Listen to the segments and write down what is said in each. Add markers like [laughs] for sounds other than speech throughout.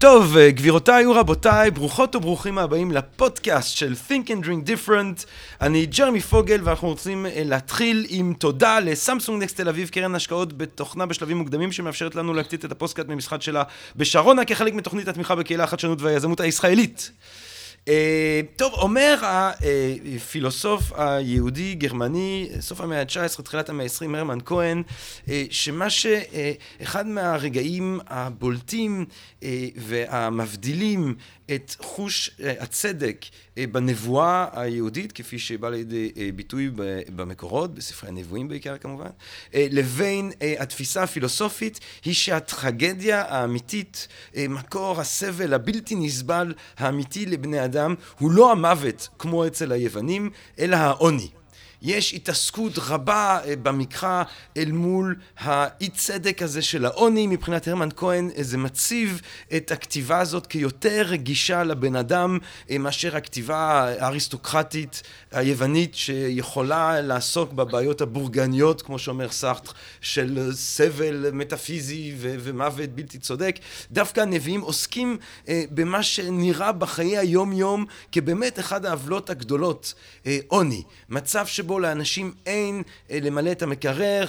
טוב, גבירותיי ורבותיי, ברוכות וברוכים הבאים לפודקאסט של Think and Drink Different. אני ג'רמי פוגל ואנחנו רוצים להתחיל עם תודה לסמסונג נקסט תל אביב, קרן השקעות בתוכנה בשלבים מוקדמים שמאפשרת לנו להקליט את הפודקאסט מהמשרד שלה בשרונה כחלק מתוכנית התמיכה בקהילה החדשנות והיזמות הישראלית. טוב, אומר הפילוסוף היהודי-גרמני, סוף המאה ה-19, תחילת המאה ה-20, הרמן כהן, שמה שאחד מהרגעים הבולטים והמבדילים את חוש הצדק בנבואה היהודית, כפי שבא לידי ביטוי במקורות, בספרי הנבואים בעיקר כמובן, לבין התפיסה הפילוסופית, היא שהטרגדיה האמיתית, מקור הסבל הבלתי נסבל האמיתי לבני אדם, הוא לא המוות כמו אצל היוונים, אלא העוני. יש התעסקות רבה במקרא אל מול האי צדק הזה של העוני, מבחינת הרמן כהן זה מציב את הכתיבה הזאת כיותר רגישה לבן אדם מאשר הכתיבה האריסטוקרטית היוונית שיכולה לעסוק בבעיות הבורגניות, כמו שאומר סארטר, של סבל מטאפיזי ומוות בלתי צודק. דווקא הנביאים עוסקים במה שנראה בחיי היום יום כבאמת אחד העוולות הגדולות, עוני. מצב שבו שבו לאנשים אין למלא את המקרר,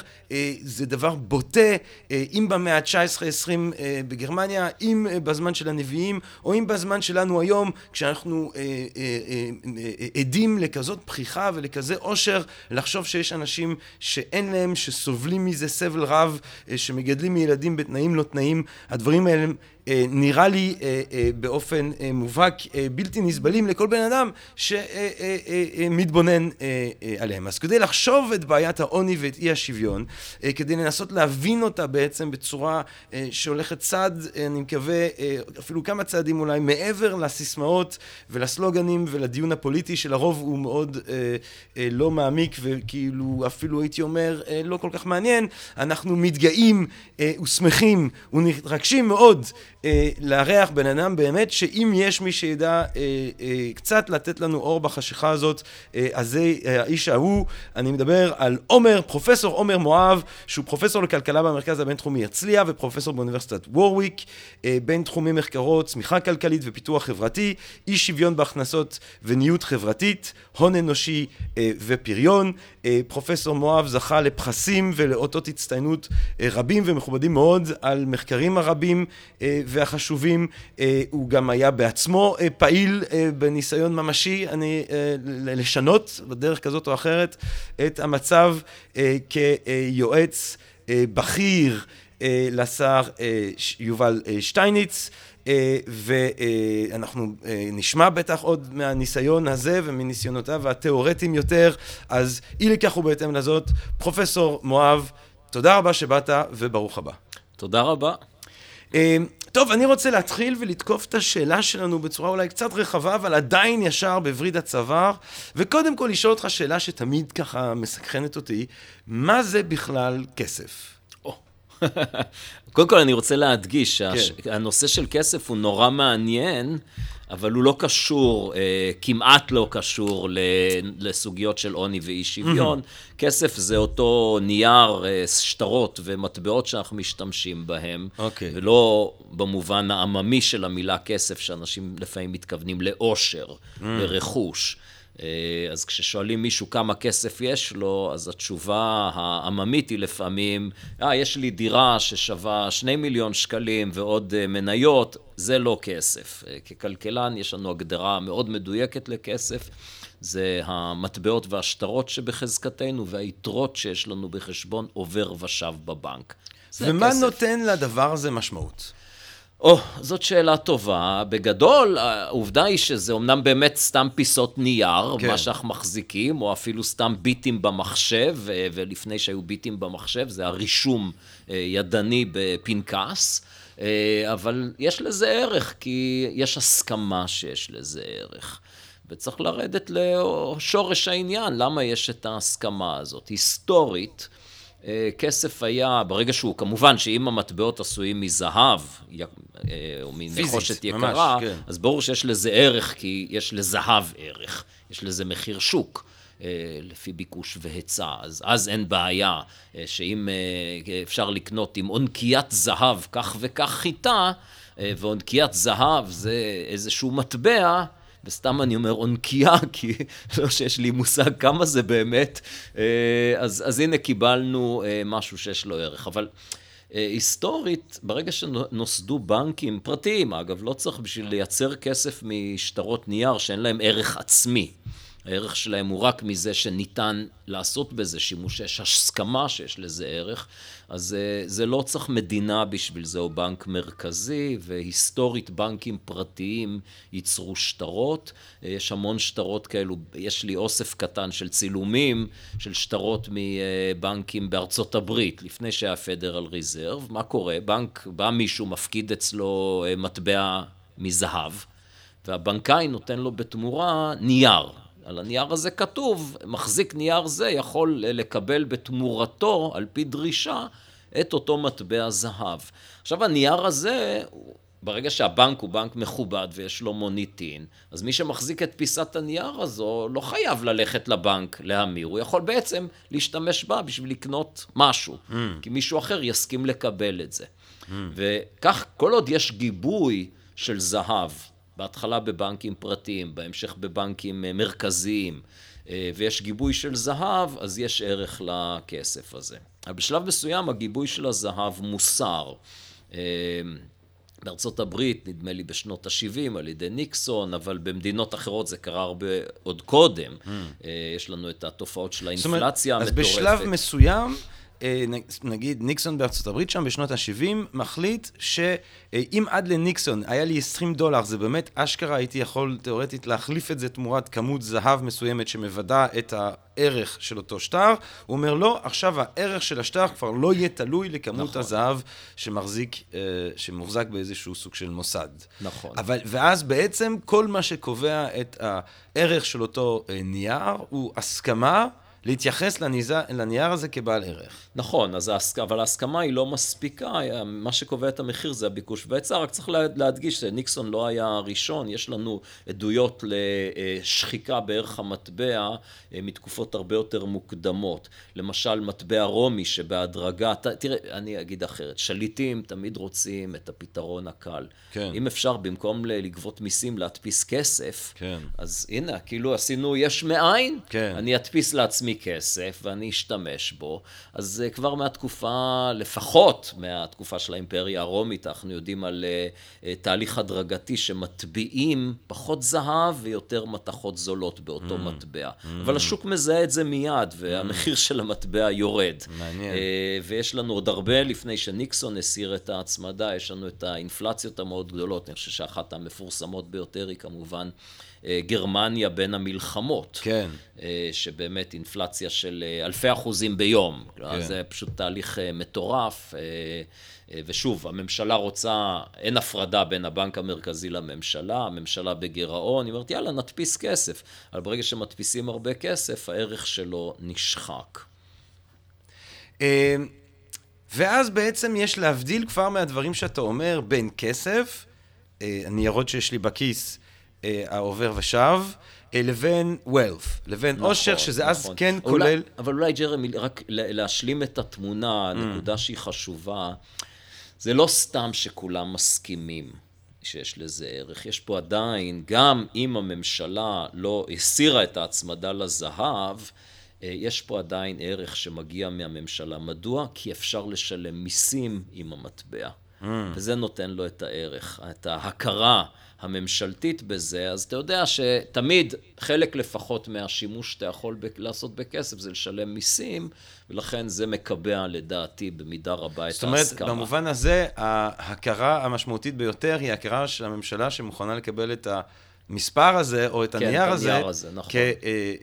זה דבר בוטה, אם במאה ה-19-20 בגרמניה, אם בזמן של הנביאים, או אם בזמן שלנו היום, כשאנחנו עדים לכזאת פריחה ולכזה עושר, לחשוב שיש אנשים שאין להם, שסובלים מזה סבל רב, שמגדלים ילדים בתנאים לא תנאים, הדברים האלה נראה לי באופן מובהק בלתי נסבלים לכל בן אדם שמתבונן עליהם. אז כדי לחשוב את בעיית העוני ואת אי השוויון, כדי לנסות להבין אותה בעצם בצורה שהולכת צעד, אני מקווה, אפילו כמה צעדים אולי, מעבר לסיסמאות ולסלוגנים ולדיון הפוליטי שלרוב הוא מאוד לא מעמיק וכאילו אפילו הייתי אומר לא כל כך מעניין, אנחנו מתגאים ושמחים ונתרגשים מאוד לארח בן אדם באמת שאם יש מי שידע קצת לתת לנו אור בחשיכה הזאת, אז זה האיש ההוא. אני מדבר על עומר, פרופסור עומר מואב, שהוא פרופסור לכלכלה במרכז הבינתחומי הרצליה ופרופסור באוניברסיטת וורוויק, בין תחומי מחקרות, צמיחה כלכלית ופיתוח חברתי, אי שוויון בהכנסות וניוד חברתית, הון אנושי ופריון. פרופסור מואב זכה לפרסים ולאותות הצטיינות רבים ומכובדים מאוד על מחקרים הרבים והחשובים. הוא גם היה בעצמו פעיל בניסיון ממשי לשנות בדרך כזאת או אחרת את המצב כיועץ בכיר לשר יובל שטייניץ ואנחנו נשמע בטח עוד מהניסיון הזה ומניסיונותיו התיאורטיים יותר, אז אי לכך ובהתאם לזאת, פרופסור מואב, תודה רבה שבאת וברוך הבא. תודה רבה. טוב, אני רוצה להתחיל ולתקוף את השאלה שלנו בצורה אולי קצת רחבה, אבל עדיין ישר בווריד הצוואר, וקודם כל לשאול אותך שאלה שתמיד ככה מסקרנת אותי, מה זה בכלל כסף? [laughs] קודם כל אני רוצה להדגיש שהנושא של כסף הוא נורא מעניין, אבל הוא לא קשור, כמעט לא קשור לסוגיות של עוני ואי שוויון. כסף זה אותו נייר, שטרות ומטבעות שאנחנו משתמשים בהם, ולא במובן העממי של המילה כסף, שאנשים לפעמים מתכוונים לאושר, לרכוש. אז כששואלים מישהו כמה כסף יש לו, אז התשובה העממית היא לפעמים, אה, יש לי דירה ששווה שני מיליון שקלים ועוד מניות, זה לא כסף. ככלכלן יש לנו הגדרה מאוד מדויקת לכסף, זה המטבעות והשטרות שבחזקתנו והיתרות שיש לנו בחשבון עובר ושב בבנק. ומה נותן לדבר הזה משמעות? או, oh, זאת שאלה טובה. בגדול, העובדה היא שזה אומנם באמת סתם פיסות נייר, כן. מה שאנחנו מחזיקים, או אפילו סתם ביטים במחשב, ולפני שהיו ביטים במחשב, זה הרישום ידני בפנקס, אבל יש לזה ערך, כי יש הסכמה שיש לזה ערך. וצריך לרדת לשורש העניין, למה יש את ההסכמה הזאת. היסטורית, אה, כסף היה, ברגע שהוא, כמובן שאם המטבעות עשויים מזהב, אה, או מנחושת יקרה, ממש, כן. אז ברור שיש לזה ערך, כי יש לזהב ערך, יש לזה מחיר שוק. לפי ביקוש והיצע, אז, אז אין בעיה שאם אפשר לקנות עם עונקיית זהב כך וכך חיטה, ועונקיית זהב זה איזשהו מטבע, וסתם אני אומר עונקייה, [laughs] כי לא שיש לי מושג כמה זה באמת, אה, אז, אז הנה קיבלנו אה, משהו שיש לו ערך. אבל אה, היסטורית, ברגע שנוסדו בנקים פרטיים, אגב, לא צריך בשביל לייצר כסף משטרות נייר שאין להם ערך עצמי. הערך שלהם הוא רק מזה שניתן לעשות בזה שימוש, יש הסכמה שיש לזה ערך, אז אה, זה לא צריך מדינה בשביל זה, או בנק מרכזי, והיסטורית בנקים פרטיים ייצרו שטרות, אה, יש המון שטרות כאלו, יש לי אוסף קטן של צילומים של שטרות מבנקים בארצות הברית, לפני שהיה פדרל ריזרב, מה קורה? בנק, בא מישהו, מפקיד אצלו אה, מטבע מזהב, והבנקאי נותן לו בתמורה נייר. על הנייר הזה כתוב, מחזיק נייר זה יכול לקבל בתמורתו, על פי דרישה, את אותו מטבע זהב. עכשיו הנייר הזה, ברגע שהבנק הוא בנק מכובד ויש לו מוניטין, אז מי שמחזיק את פיסת הנייר הזו לא חייב ללכת לבנק להמיר, הוא יכול בעצם להשתמש בה בשביל לקנות משהו, mm. כי מישהו אחר יסכים לקבל את זה. Mm. וכך, כל עוד יש גיבוי של זהב בהתחלה בבנקים פרטיים, בהמשך בבנקים אה, מרכזיים, אה, ויש גיבוי של זהב, אז יש ערך לכסף הזה. אבל בשלב מסוים הגיבוי של הזהב מוסר. אה, בארצות הברית, נדמה לי בשנות ה-70 על ידי ניקסון, אבל במדינות אחרות זה קרה הרבה עוד קודם. Mm. יש לנו את התופעות של האינפלציה המטורפת. אז בשלב מסוים... אה, נגיד ניקסון בארצות הברית שם בשנות ה-70, מחליט שאם עד לניקסון היה לי 20 דולר, זה באמת אשכרה הייתי יכול תאורטית להחליף את זה תמורת כמות זהב מסוימת שמוודא את הערך של אותו שטר. הוא אומר לא, עכשיו הערך של השטר כבר לא יהיה תלוי לכמות נכון. הזהב שמחזיק, אה, שמוחזק באיזשהו סוג של מוסד. נכון. אבל, ואז בעצם כל מה שקובע את הערך של אותו אה, נייר הוא הסכמה. להתייחס לניזה, לנייר הזה כבעל ערך. נכון, אז ההסכ... אבל ההסכמה היא לא מספיקה, מה שקובע את המחיר זה הביקוש וההיצע, רק צריך להדגיש שניקסון לא היה הראשון, יש לנו עדויות לשחיקה בערך המטבע אה, מתקופות הרבה יותר מוקדמות. למשל, מטבע רומי שבהדרגה, תראה, אני אגיד אחרת, שליטים תמיד רוצים את הפתרון הקל. כן. אם אפשר, במקום לגבות מיסים להדפיס כסף, כן. אז הנה, כאילו עשינו יש מאין, כן. אני אדפיס לעצמי כסף ואני אשתמש בו. אז כבר מהתקופה, לפחות מהתקופה של האימפריה הרומית, אנחנו יודעים על uh, uh, תהליך הדרגתי שמטביעים פחות זהב ויותר מתכות זולות באותו mm. מטבע. Mm. אבל השוק מזהה את זה מיד, והמחיר mm. של המטבע יורד. מעניין. Uh, ויש לנו עוד הרבה לפני שניקסון הסיר את ההצמדה, יש לנו את האינפלציות המאוד גדולות. אני חושב שאחת המפורסמות ביותר היא כמובן... אה, גרמניה בין המלחמות. כן. אה, שבאמת אינפלציה של אה, אלפי אחוזים ביום. כן. זה פשוט תהליך מטורף. ושוב, הממשלה רוצה, אין הפרדה בין הבנק המרכזי לממשלה, הממשלה בגירעון, היא אומרת, יאללה, נדפיס כסף. אבל ברגע שמדפיסים הרבה כסף, הערך שלו נשחק. ואז בעצם יש להבדיל כבר מהדברים שאתה אומר בין כסף, הניירות שיש לי בכיס, אה, העובר ושב, אה, לבין wealth, לבין נכון, עושר, שזה נכון. אז כן אולי, כולל... אבל אולי ג'רמי, רק להשלים את התמונה, הנקודה mm. שהיא חשובה, זה לא סתם שכולם מסכימים. שיש לזה ערך. יש פה עדיין, גם אם הממשלה לא הסירה את ההצמדה לזהב, אה, יש פה עדיין ערך שמגיע מהממשלה. מדוע? כי אפשר לשלם מיסים עם המטבע. Mm. וזה נותן לו את הערך, את ההכרה הממשלתית בזה, אז אתה יודע שתמיד חלק לפחות מהשימוש שאתה יכול לעשות בכסף זה לשלם מיסים, ולכן זה מקבע לדעתי במידה רבה את ההסכמה. זאת אומרת, במובן הזה, ההכרה המשמעותית ביותר היא ההכרה של הממשלה שמוכנה לקבל את המספר הזה, או את כן, הנייר הזה, הזה נכון, כ, אה,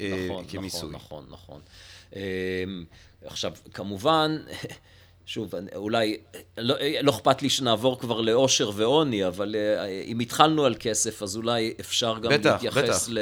אה, נכון, כמיסוי. נכון, נכון, נכון. עכשיו, כמובן... שוב, אולי, לא, לא אכפת לי שנעבור כבר לאושר ועוני, אבל אם התחלנו על כסף, אז אולי אפשר גם בטח, להתייחס בטח.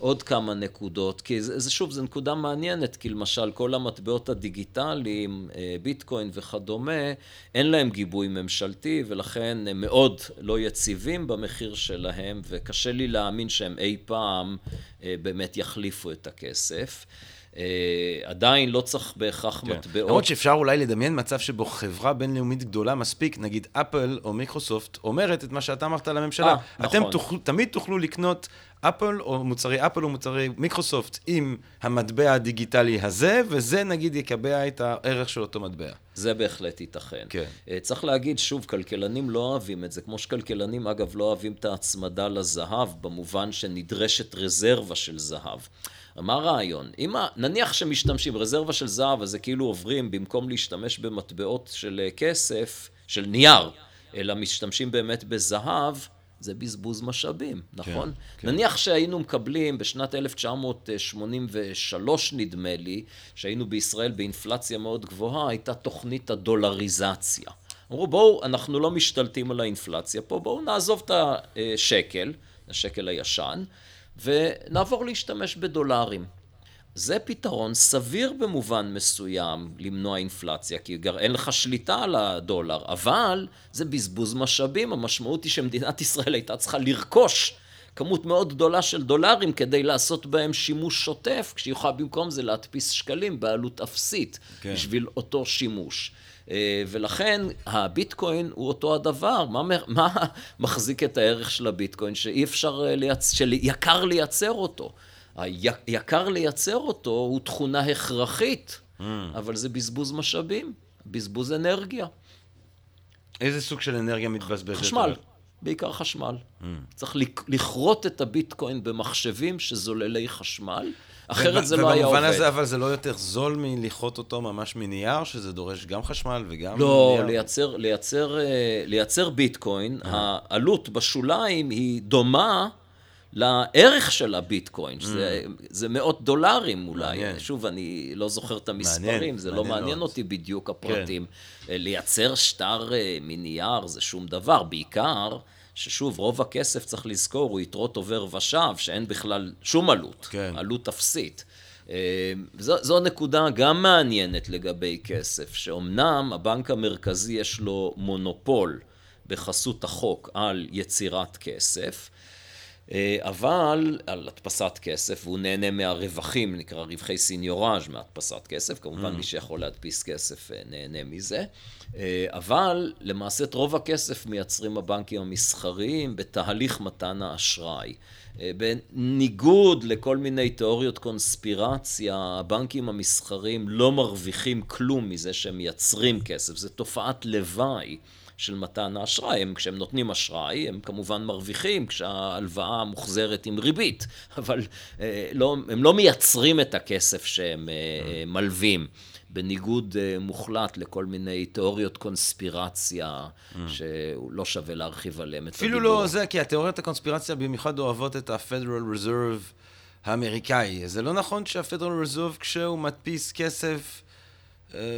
לעוד כמה נקודות, כי זה, זה שוב, זו נקודה מעניינת, כי למשל כל המטבעות הדיגיטליים, ביטקוין וכדומה, אין להם גיבוי ממשלתי, ולכן הם מאוד לא יציבים במחיר שלהם, וקשה לי להאמין שהם אי פעם באמת יחליפו את הכסף. אה, עדיין לא צריך בהכרח כן. מטבעות. למרות שאפשר אולי לדמיין מצב שבו חברה בינלאומית גדולה מספיק, נגיד אפל או מיקרוסופט, אומרת את מה שאתה אמרת לממשלה. 아, אה, אתם נכון. תוכל, תמיד תוכלו לקנות אפל או מוצרי אפל או מוצרי מיקרוסופט עם המטבע הדיגיטלי הזה, וזה נגיד יקבע את הערך של אותו מטבע. זה בהחלט ייתכן. כן. אה, צריך להגיד, שוב, כלכלנים לא אוהבים את זה, כמו שכלכלנים אגב לא אוהבים את ההצמדה לזהב, במובן שנדרשת רזרבה של זהב. מה הרעיון? אם נניח שמשתמשים רזרבה של זהב, אז זה כאילו עוברים, במקום להשתמש במטבעות של אה, כסף, של נייר, אלא משתמשים באמת בזהב, זה בזבוז משאבים, נכון? כן, כן. נניח שהיינו מקבלים בשנת 1983, נדמה לי, שהיינו בישראל באינפלציה מאוד גבוהה, הייתה תוכנית הדולריזציה. אמרו, בואו, אנחנו לא משתלטים על האינפלציה פה, בואו נעזוב את השקל, השקל הישן, ונעבור להשתמש בדולרים. זה פתרון סביר במובן מסוים למנוע אינפלציה, כי אין לך שליטה על הדולר, אבל זה בזבוז משאבים. המשמעות היא שמדינת ישראל הייתה צריכה לרכוש כמות מאוד גדולה של דולרים כדי לעשות בהם שימוש שוטף, כשהיא יכולה במקום זה להדפיס שקלים בעלות אפסית כן. בשביל אותו שימוש. אה, ולכן הביטקוין הוא אותו הדבר. מה, מה מחזיק את הערך של הביטקוין? שאי אפשר, אה, לייצ... שיקר לייצר אותו. היקר לייצר אותו הוא תכונה הכרחית, mm. אבל זה בזבוז משאבים, בזבוז אנרגיה. איזה סוג של אנרגיה מתבזבזת? חשמל, בעיקר חשמל. Mm. צריך לכרות את הביטקוין במחשבים שזוללי חשמל. אחרת זה לא היה עובד. ובמובן הזה, אבל זה לא יותר זול מלכרות אותו ממש מנייר, שזה דורש גם חשמל וגם לא, נייר? לא, לייצר, לייצר, אה, לייצר ביטקוין, העלות בשוליים היא דומה לערך של הביטקוין, שזה mm. זה מאות דולרים אולי. מעניין. שוב, אני לא זוכר את המספרים, מעניין, זה לא מעניין לא מעניין מאוד. אותי בדיוק הפרטים. כן. לייצר שטר אה, מנייר זה שום דבר, בעיקר... ששוב, רוב הכסף, צריך לזכור, הוא יתרות עובר ושב, שאין בכלל שום עלות, כן. עלות אפסית. אה, זו, זו נקודה גם מעניינת לגבי כסף, שאומנם הבנק המרכזי יש לו מונופול בחסות החוק על יצירת כסף, אבל על הדפסת כסף, והוא נהנה מהרווחים, נקרא רווחי סיניוראז' מהדפסת כסף, כמובן mm. מי שיכול להדפיס כסף אה, נהנה מזה, אה, אבל למעשה את רוב הכסף מייצרים הבנקים המסחריים בתהליך מתן האשראי. בניגוד לכל מיני תיאוריות קונספירציה, הבנקים המסחריים לא מרוויחים כלום מזה שהם מייצרים כסף, זו תופעת לוואי. של מתן האשראי. הם, כשהם נותנים אשראי, הם כמובן מרוויחים כשההלוואה מוחזרת עם ריבית, אבל אה, לא, הם לא מייצרים את הכסף שהם אה, אה, מלווים. בניגוד מוחלט לכל מיני תיאוריות קונספירציה, mm. שלא שווה להרחיב עליהן את הדיבור. אפילו לא זה, כי התיאוריות הקונספירציה במיוחד אוהבות את ה-Federal Reserve האמריקאי. זה לא נכון שה-Federal Reserve, כשהוא מדפיס כסף, אה,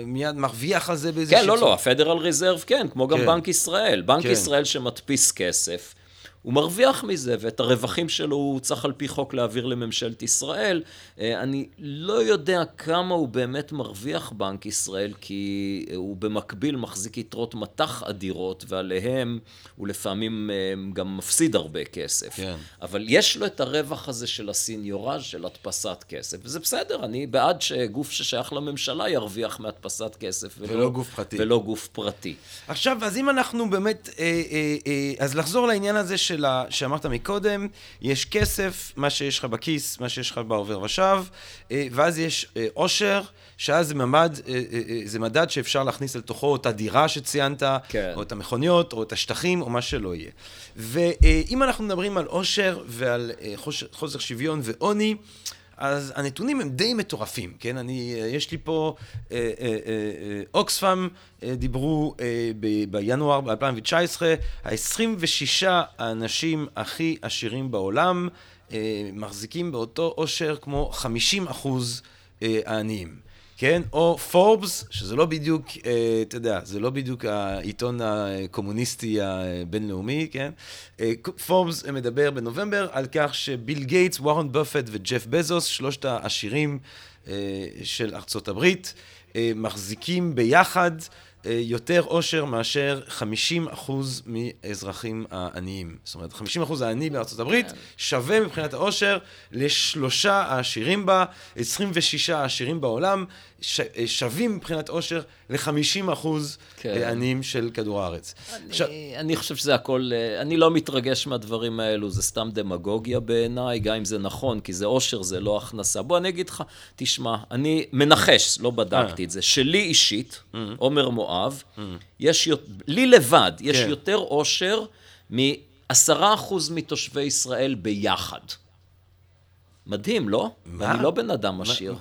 מיד מרוויח על זה באיזה כן, לא, לא, הפדרל ריזרב כן, כמו גם כן. בנק ישראל. בנק כן. ישראל שמדפיס כסף, הוא מרוויח מזה, ואת הרווחים שלו הוא צריך על פי חוק להעביר לממשלת ישראל. אה, אני לא יודע כמה הוא באמת מרוויח בנק ישראל, כי הוא במקביל מחזיק יתרות מטח אדירות, ועליהם הוא לפעמים אה, גם מפסיד הרבה כסף. כן. אבל יש לו את הרווח הזה של הסיניורז' של הדפסת כסף, וזה בסדר, אני בעד שגוף ששייך לממשלה ירוויח מהדפסת כסף. ולא, ולא גוף פרטי. ולא גוף פרטי. עכשיו, אז אם אנחנו באמת, אה, אה, אה, אז לחזור לעניין הזה של... של ה... שאמרת מקודם, יש כסף, מה שיש לך בכיס, מה שיש לך בעובר ושב, אה, ואז יש אה, עושר, שאז זה ממד, אה, זה מדד שאפשר להכניס לתוכו את הדירה שציינת, כן. או את המכוניות, או את השטחים, או מה שלא יהיה. ואם אנחנו מדברים על עושר ועל חוסר שוויון ועוני, אז הנתונים הם די מטורפים, כן? אני, יש לי פה, אה, אה, אה, אה אוקספאם אה, דיברו אה, ב, בינואר 2019, ה-26 האנשים הכי עשירים בעולם אה, מחזיקים באותו עושר כמו 50 אחוז אה, העניים. כן? או פורבס, שזה לא בדיוק, אה, אתה יודע, זה לא בדיוק העיתון הקומוניסטי הבינלאומי, כן? אה, פורבס מדבר בנובמבר על כך שביל גייטס, וורן בופט וג'ף בזוס, שלושת העשירים אה, של ארצות הברית, אה, מחזיקים ביחד אה, יותר עושר מאשר 50 אחוז מאזרחים העניים. זאת אומרת, 50 אחוז העני בארצות הברית כן. שווה מבחינת העושר לשלושה העשירים בה, 26 העשירים בעולם, אה, שווים מבחינת עושר ל-50 אחוז כן. אה, עניים של כדור הארץ. אני, עכשיו, אני חושב שזה הכל, אני לא מתרגש מהדברים האלו, זה סתם דמגוגיה בעיניי, גם אם זה נכון, כי זה עושר, זה לא הכנסה. בוא אני אגיד לך, תשמע, אני מנחש, לא בדקתי את זה, שלי אישית, עומר מואב. יש, לי לבד, יש כן. יותר עושר מעשרה אחוז מתושבי ישראל ביחד. מדהים, לא? מה? ואני לא בן אדם עשיר.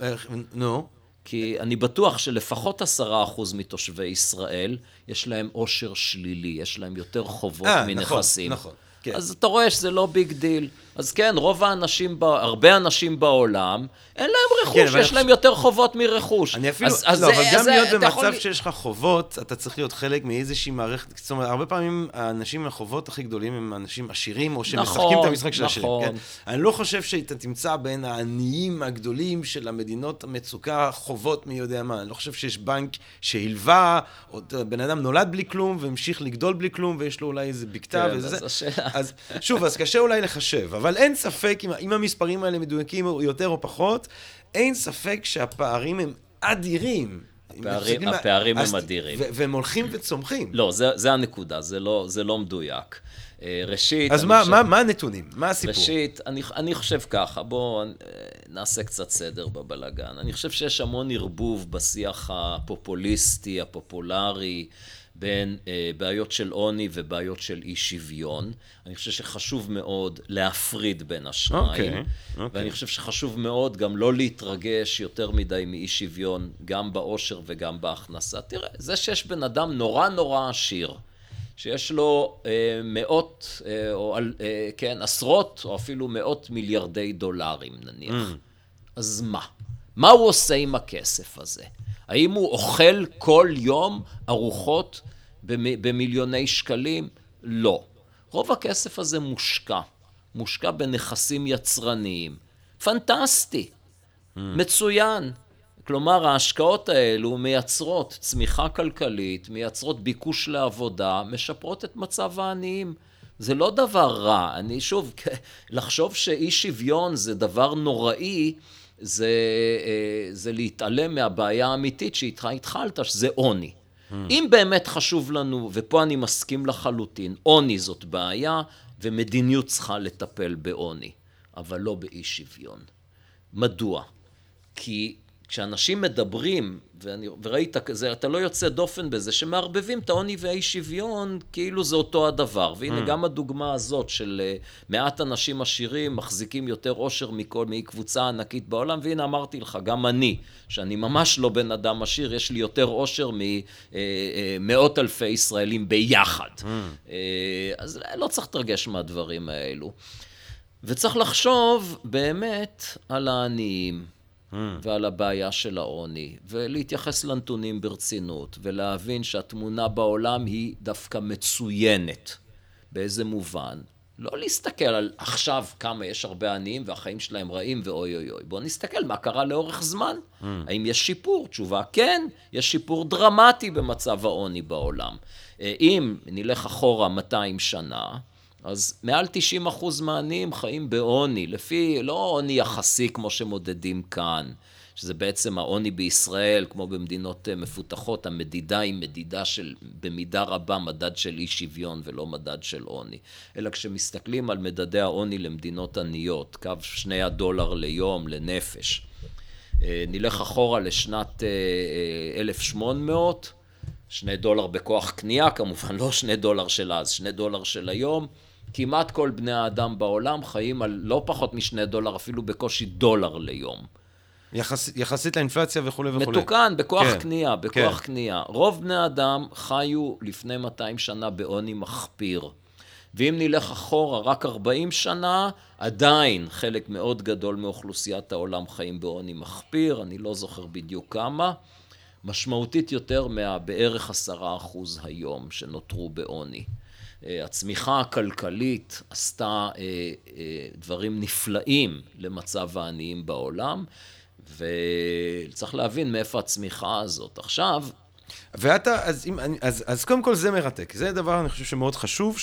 נו. כי אני בטוח שלפחות עשרה אחוז מתושבי ישראל, יש להם עושר שלילי, יש להם יותר חובות אה, אה, מנכסים. נכון, נכון. כן. אז אתה רואה שזה לא big deal. אז כן, רוב האנשים, הרבה אנשים בעולם, אין להם רכוש, כן, יש להם יותר חובות מרכוש. אני אפילו, אז, אז לא, זה, אבל גם זה, להיות במצב יכול... שיש לך חובות, אתה צריך להיות חלק מאיזושהי מערכת, זאת אומרת, הרבה פעמים האנשים עם החובות הכי גדולים הם אנשים עשירים, או שמשחקים נכון, את המשחק של נכון. עשירים. כן? אני לא חושב שאתה תמצא בין העניים הגדולים של המדינות המצוקה חובות מי יודע מה. אני לא חושב שיש בנק שהלווה, או בן אדם נולד בלי כלום, והמשיך לגדול בלי כלום, ויש לו אולי איזה בקתה כן, וזה. אז, שוב, אז קשה אולי לחשב, אבל אין ספק, אם, אם המספרים האלה מדויקים יותר או פחות, אין ספק שהפערים הם אדירים. הפערים, הפערים הם אדירים. והם הולכים וצומחים. לא, זה, זה הנקודה, זה לא, זה לא מדויק. אה, ראשית... אז מה, חושב, מה, מה הנתונים? מה הסיפור? ראשית, אני, אני חושב ככה, בואו אה, נעשה קצת סדר בבלגן. אני חושב שיש המון ערבוב בשיח הפופוליסטי, הפופולרי. בין אה, בעיות של עוני ובעיות של אי שוויון. אני חושב שחשוב מאוד להפריד בין השניים. Okay, okay. ואני חושב שחשוב מאוד גם לא להתרגש יותר מדי מאי שוויון, גם בעושר וגם בהכנסה. תראה, זה שיש בן אדם נורא נורא עשיר, שיש לו אה, מאות, אה, או אה, כן, עשרות, או אפילו מאות מיליארדי דולרים נניח. Mm. אז מה? מה הוא עושה עם הכסף הזה? האם הוא אוכל כל יום ארוחות במיליוני שקלים? לא. רוב הכסף הזה מושקע. מושקע בנכסים יצרניים. פנטסטי, mm. מצוין. כלומר, ההשקעות האלו מייצרות צמיחה כלכלית, מייצרות ביקוש לעבודה, משפרות את מצב העניים. זה לא דבר רע. אני שוב, [laughs] לחשוב שאי שוויון זה דבר נוראי, זה, אה, זה להתעלם מהבעיה האמיתית שאיתך התחלת, שזה עוני. Mm. אם באמת חשוב לנו, ופה אני מסכים לחלוטין, עוני זאת בעיה, ומדיניות צריכה לטפל בעוני, אבל לא באי שוויון. מדוע? כי כשאנשים מדברים, ואני, וראית, זה, אתה לא יוצא דופן בזה, שמערבבים את העוני והאי שוויון, כאילו זה אותו הדבר. והנה, mm. גם הדוגמה הזאת של uh, מעט אנשים עשירים מחזיקים יותר עושר מכל, מקבוצה ענקית בעולם, והנה אמרתי לך, גם אני, שאני ממש לא בן אדם עשיר, יש לי יותר עושר ממאות uh, uh, אלפי ישראלים ביחד. Mm. Uh, אז לא צריך להתרגש מהדברים האלו. וצריך לחשוב באמת על העניים. Mm. ועל הבעיה של העוני, ולהתייחס לנתונים ברצינות, ולהבין שהתמונה בעולם היא דווקא מצוינת. באיזה מובן? לא להסתכל על עכשיו כמה יש הרבה עניים והחיים שלהם רעים ואוי אוי אוי. בואו נסתכל מה קרה לאורך זמן. Mm. האם יש שיפור? תשובה כן, יש שיפור דרמטי במצב העוני בעולם. אה, אם נלך אחורה 200 שנה, אז מעל 90 אחוז מהעניים חיים בעוני, לפי, לא עוני יחסי כמו שמודדים כאן, שזה בעצם העוני בישראל, כמו במדינות אה, מפותחות, המדידה היא מדידה של, במידה רבה, מדד של אי שוויון ולא מדד של עוני. אלא כשמסתכלים על מדדי העוני למדינות עניות, קו שני הדולר ליום, לנפש, אה, נלך אחורה לשנת 1800, אה, שני דולר בכוח קנייה, כמובן לא שני דולר של אז, שני דולר של היום. כמעט כל בני האדם בעולם חיים על לא פחות משני דולר, אפילו בקושי דולר ליום. יחס, יחסית לאינפלציה וכולי וכולי. מתוקן, בכוח כן, קנייה, בכוח כן. קנייה. רוב בני האדם חיו לפני 200 שנה בעוני מחפיר. ואם נלך אחורה רק 40 שנה, עדיין חלק מאוד גדול מאוכלוסיית העולם חיים בעוני מחפיר, אני לא זוכר בדיוק כמה, משמעותית יותר מהבערך עשרה אחוז היום שנותרו בעוני. אה, הצמיחה הכלכלית עשתה אה, אה, דברים נפלאים למצב העניים בעולם, וצריך להבין מאיפה הצמיחה הזאת. עכשיו, ואתה, אז, אם, אז, אז קודם כל זה מרתק. זה דבר, אני חושב שמאוד חשוב,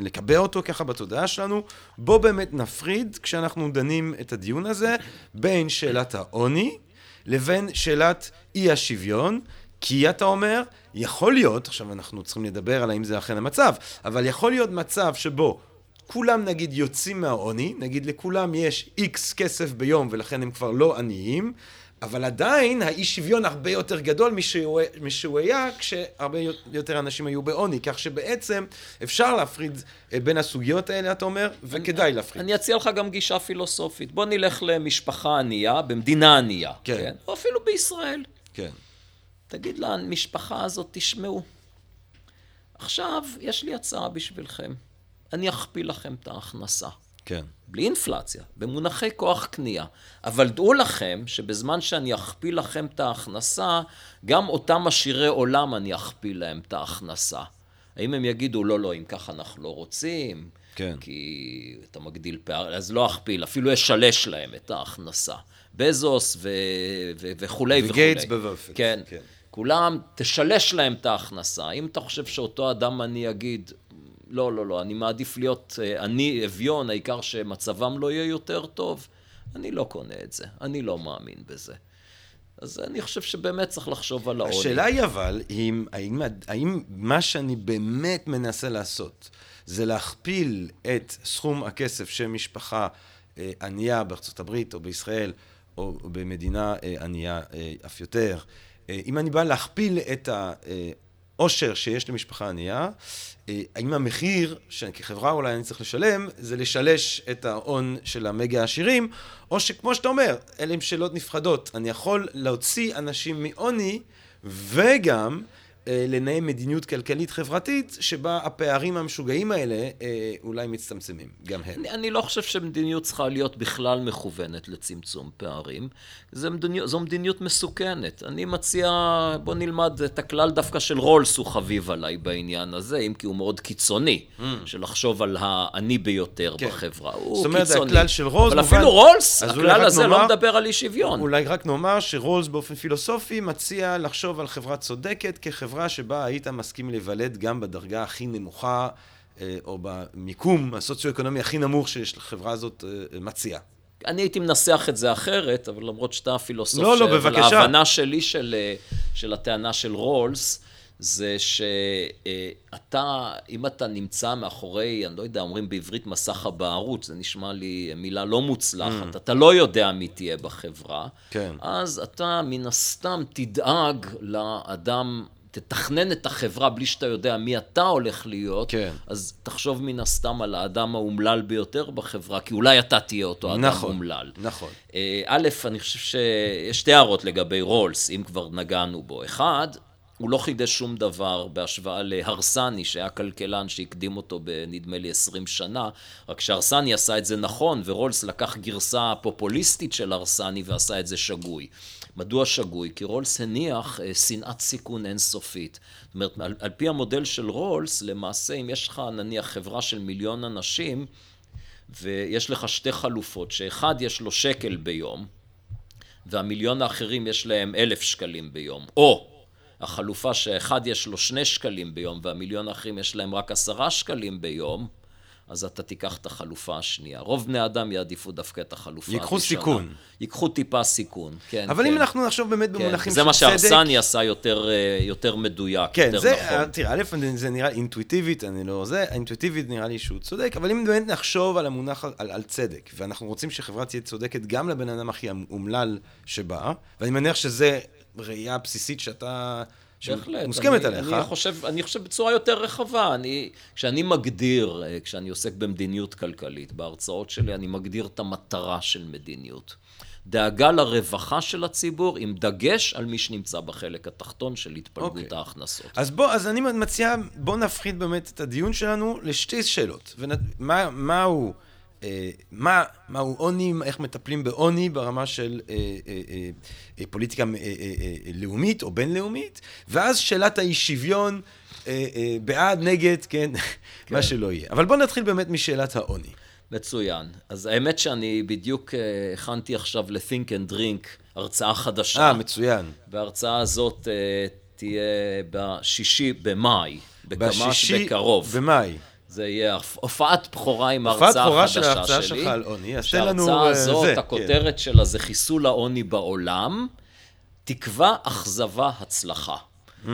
לקבע אותו ככה בתודעה שלנו. בוא באמת נפריד, כשאנחנו דנים את הדיון הזה, בין שאלת העוני לבין שאלת אי השוויון. כי אתה אומר, יכול להיות, עכשיו אנחנו צריכים לדבר על האם זה אכן המצב, אבל יכול להיות מצב שבו כולם נגיד יוצאים מהעוני, נגיד לכולם יש איקס כסף ביום ולכן הם כבר לא עניים, אבל עדיין האי שוויון הרבה יותר גדול משהוא היה כשהרבה יותר אנשים היו בעוני, כך שבעצם אפשר להפריד אה, בין הסוגיות האלה, אתה אומר, וכדאי להפריד. אני אציע לך גם גישה פילוסופית. בוא נלך למשפחה ענייה, במדינה ענייה, כן. כן? או אפילו בישראל. כן. תגיד למשפחה הזאת, תשמעו, עכשיו יש לי הצעה בשבילכם. אני אכפיל לכם את ההכנסה. כן. בלי אינפלציה, במונחי כוח קנייה. אבל דעו לכם שבזמן שאני אכפיל לכם את ההכנסה, גם אותם עשירי עולם אני אכפיל להם את ההכנסה. האם הם יגידו, לא, לא, אם ככה אנחנו לא רוצים, כן. כי אתה מגדיל פער, אז לא אכפיל, אפילו אשלש להם את ההכנסה. בזוס ו... ו... וכולי וכולי. וגייטס בוופט. כן. כן. כולם, תשלש להם את ההכנסה. אם אתה חושב שאותו אדם אני אגיד, לא, לא, לא, אני מעדיף להיות אה, אני אביון, העיקר שמצבם לא יהיה יותר טוב. אני לא קונה את זה, אני לא מאמין בזה. אז אני חושב שבאמת צריך לחשוב על העוני. השאלה היא אבל, אם, האם, האם מה שאני באמת מנסה לעשות, זה להכפיל את סכום הכסף שמשפחה אה, ענייה בארצות הברית או בישראל, או במדינה אה, ענייה אף יותר, אם אני בא להכפיל את ה... עושר שיש למשפחה ענייה, אה, האם המחיר שכחברה אולי אני צריך לשלם, זה לשלש את ההון של המגה העשירים, או שכמו שאתה אומר, אלה הן שאלות נפרדות. אני יכול להוציא אנשים מעוני, וגם אה, לנהל מדיניות כלכלית חברתית שבה הפערים המשוגעים האלה אה, אולי מצטמצמים, גם הם. אני, אני לא חושב שמדיניות צריכה להיות בכלל מכוונת לצמצום פערים. זו מדיניות, זו מדיניות מסוכנת. אני מציע, בוא נלמד את הכלל דווקא של רולס, הוא חביב עליי בעניין הזה, אם כי הוא מאוד קיצוני, mm. של לחשוב על העני ביותר כן. בחברה. הוא זאת אומרת, קיצוני. הכלל של רולס... אבל אפילו רולס, הכלל הזה לא נאמר, לא מדבר על אי שוויון. אולי רק נאמר שרולס באופן פילוסופי מציע לחשוב על חברה צודקת כחברה... חברה שבה היית מסכים להיוולד גם בדרגה הכי נמוכה, אה, או במיקום הסוציו-אקונומי הכי נמוך שהחברה הזאת אה, מציעה. אני הייתי מנסח את זה אחרת, אבל למרות שאתה הפילוסוף, לא, לא, בבקשה. ההבנה שלי של, אה, של הטענה של רולס, זה שאתה, אם אתה נמצא מאחורי, אני לא יודע, אומרים בעברית מסך הבערות, זה נשמע לי מילה לא מוצלחת, mm. אתה לא יודע מי תהיה בחברה, כן. אז אתה מן הסתם תדאג לאדם תתכנן את החברה בלי שאתה יודע מי אתה הולך להיות, כן. אז תחשוב מן הסתם על האדם האומלל ביותר בחברה, כי אולי אתה תהיה אותו אדם נכון, אומלל. נכון. אה, א', אני חושב שיש שתי הערות לגבי רולס, אם כבר נגענו בו. אחד, הוא לא חידש שום דבר בהשוואה להרסני, שהיה כלכלן שהקדים אותו בנדמה לי 20 שנה, רק שהרסני עשה את זה נכון, ורולס לקח גרסה פופוליסטית של הרסני ועשה את זה שגוי. מדוע שגוי? כי רולס הניח אה, שנאת סיכון אינסופית. זאת אומרת, על, על פי המודל של רולס, למעשה, אם יש לך נניח חברה של מיליון אנשים, ויש לך שתי חלופות, שאחד יש לו שקל ביום, והמיליון האחרים יש להם אלף שקלים ביום, או החלופה שאחד יש לו שני שקלים ביום והמיליון האחרים יש להם רק עשרה שקלים ביום, אז אתה תיקח את החלופה השנייה. רוב בני אדם יעדיפו דווקא את החלופה הראשונה. ייקחו סיכון. ייקחו טיפה סיכון, כן. אבל כן. אם אנחנו נחשוב באמת כן. במונחים של צדק... זה מה שהרסני עשה יותר, אה, יותר מדויק, כן, יותר זה, נכון. תראה, א', זה נראה אינטואיטיבית, אני לא זה, אינטואיטיבית נראה לי שהוא צודק, אבל אם באמת נחשוב על המונח, על, על צדק, ואנחנו רוצים שחברה תהיה צודקת גם לבן אדם הכי אומלל שבא, ואני מניח שזה ראייה בסיסית שאתה... בהחלט. מוסכמת אני, עליך. אני חושב, אני חושב בצורה יותר רחבה. אני, כשאני מגדיר, אה, כשאני עוסק במדיניות כלכלית, בהרצאות שלי, אני מגדיר את המטרה של מדיניות. דאגה לרווחה של הציבור, עם דגש על מי שנמצא בחלק התחתון של התפלגות okay. אוקיי. ההכנסות. אז בוא, אז אני מציע, בוא נפחית באמת את הדיון שלנו לשתי שאלות. ומה, מהו... אה, מה, מהו עוני, איך מטפלים בעוני ברמה של אה, אה, פוליטיקה לאומית או בינלאומית, ואז שאלת האי שוויון, בעד, נגד, כן, [laughs] כן, מה שלא יהיה. אבל בואו נתחיל באמת משאלת העוני. מצוין. אז האמת שאני בדיוק הכנתי עכשיו ל-think and drink הרצאה חדשה. אה, מצוין. וההרצאה הזאת תהיה בשישי במאי, בקמ"ש בקרוב. בשישי במאי. זה יהיה הופעת בכורה עם ההרצאה החדשה שלי. הופעת בכורה של ההרצאה שלך על עוני, אז תן לנו... שההרצאה הזאת, זה, הכותרת כן. שלה זה חיסול העוני בעולם, תקווה, אכזבה, הצלחה. Mm.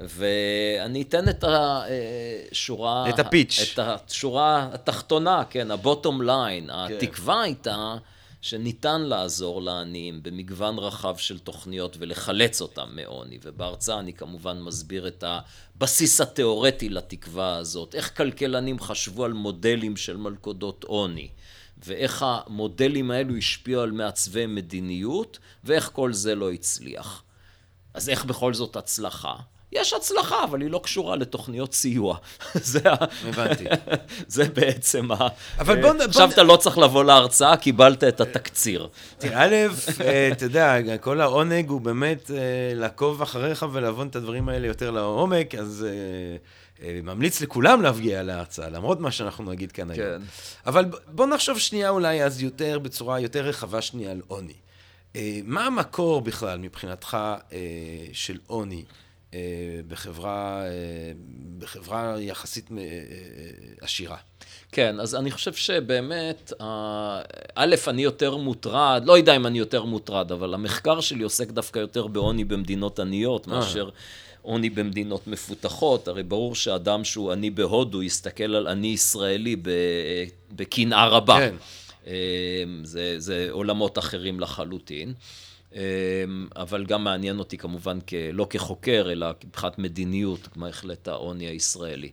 ואני אתן את השורה... את הפיץ'. את השורה התחתונה, כן, ה-bottom line. כן. התקווה הייתה... שניתן לעזור לעניים במגוון רחב של תוכניות ולחלץ אותם מעוני. ובהרצאה אני כמובן מסביר את הבסיס התיאורטי לתקווה הזאת, איך כלכלנים חשבו על מודלים של מלכודות עוני. ואיך המודלים האלו השפיעו על מעצבי מדיניות, ואיך כל זה לא הצליח. אז איך בכל זאת הצלחה? יש הצלחה, אבל היא לא קשורה לתוכניות סיוע. [laughs] זה ה... הבנתי. [laughs] זה בעצם ה... אבל בוא... עכשיו אתה לא צריך לבוא להרצאה, קיבלת את התקציר. תראה, א', אה, אתה יודע, כל העונג הוא באמת אה, לעקוב אחריך ולהבון את הדברים האלה יותר לעומק, אז... אה, ממליץ לכולם להגיע להרצאה, למרות מה שאנחנו נגיד כאן היום. כן. אבל בוא נחשוב שנייה אולי אז יותר, בצורה יותר רחבה שנייה על עוני. מה המקור בכלל מבחינתך של עוני? אה, בחברה, אה, בחברה יחסית אה, עשירה. כן, אז אני חושב שבאמת, א', אני יותר מוטרד, לא יודע אם אני יותר מוטרד, אבל המחקר שלי עוסק דווקא יותר בעוני במדינות עניות מאשר... עוני במדינות מפותחות, הרי ברור שאדם שהוא עני בהודו יסתכל על עני ישראלי בקנאה רבה. כן. זה, זה עולמות אחרים לחלוטין. אמ, אבל גם מעניין אותי כמובן לא כחוקר, אלא מבחינת מדיניות, בהחלט העוני הישראלי.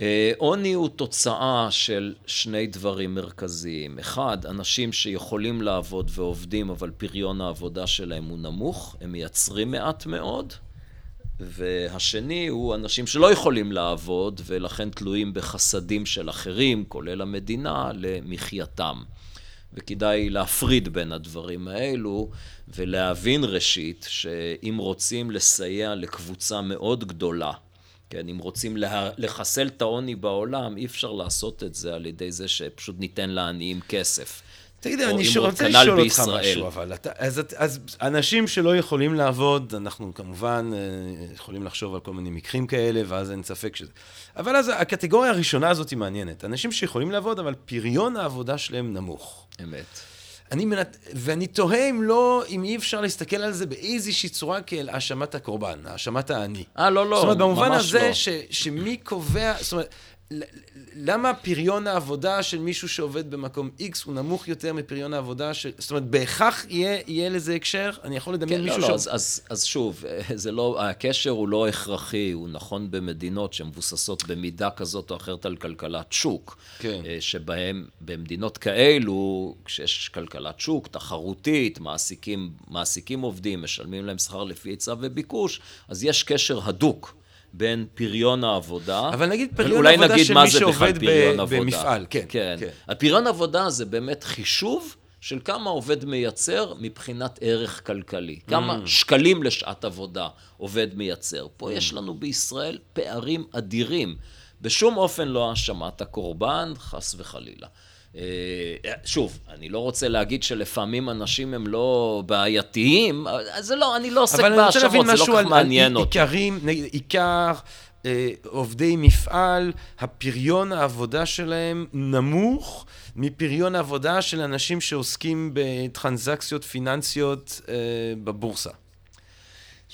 אה, עוני הוא תוצאה של שני דברים מרכזיים. אחד, אנשים שיכולים לעבוד ועובדים, אבל פריון העבודה שלהם הוא נמוך, הם מייצרים מעט מאוד. והשני הוא אנשים שלא יכולים לעבוד ולכן תלויים בחסדים של אחרים, כולל המדינה, למחייתם. וכדאי להפריד בין הדברים האלו ולהבין ראשית שאם רוצים לסייע לקבוצה מאוד גדולה, כן, אם רוצים לה, לחסל את העוני בעולם, אי אפשר לעשות את זה על ידי זה שפשוט ניתן לעניים כסף. תגיד, אני רוצה לשאול אותך משהו, אבל אתה, אז, אז אנשים שלא יכולים לעבוד, אנחנו כמובן אה, יכולים לחשוב על כל מיני מקרים כאלה, ואז אין ספק שזה... אבל אז הקטגוריה הראשונה הזאת היא מעניינת. אנשים שיכולים לעבוד, אבל פריון העבודה שלהם נמוך. אמת. אני מנת... ואני תוהה אם לא, אם אי אפשר להסתכל על זה באיזושהי צורה כאל האשמת הקורבן, האשמת האני. אה, לא, לא, ממש לא. זאת אומרת, במובן הזה, לא. ש, שמי קובע, זאת אומרת, למה פריון העבודה של מישהו שעובד במקום X הוא נמוך יותר מפריון העבודה של... זאת אומרת, בהכרח יהיה, יהיה לזה הקשר? אני יכול לדמיין כן, מישהו לא, לא, ש... אז, אז, אז שוב, [laughs] זה לא, הקשר הוא לא הכרחי, הוא נכון במדינות שמבוססות במידה כזאת או אחרת על כלכלת שוק. כן. אה, שבהם, במדינות כאלו, כשיש כלכלת שוק, תחרותית, מעסיקים, מעסיקים עובדים, משלמים להם שכר לפי היצע וביקוש, אז יש קשר הדוק. בין פריון העבודה. אבל נגיד פריון עבודה של מי שעובד במפעל, כן, כן. כן. הפריון עבודה זה באמת חישוב של כמה עובד מייצר מבחינת ערך כלכלי. כמה mm. שקלים לשעת עבודה עובד מייצר. פה mm. יש לנו בישראל פערים אדירים. בשום אופן לא האשמת הקורבן, חס וחלילה. אה, שוב, אני לא רוצה להגיד שלפעמים אנשים הם לא בעייתיים, זה לא, אני לא עוסק בהאשמות, זה לא כך מעניין אותי. אבל אני רוצה להבין משהו על עיקרים, עיקר אה, עובדי מפעל, הפריון העבודה שלהם נמוך מפריון העבודה של אנשים שעוסקים בטרנזקציות פיננסיות אה,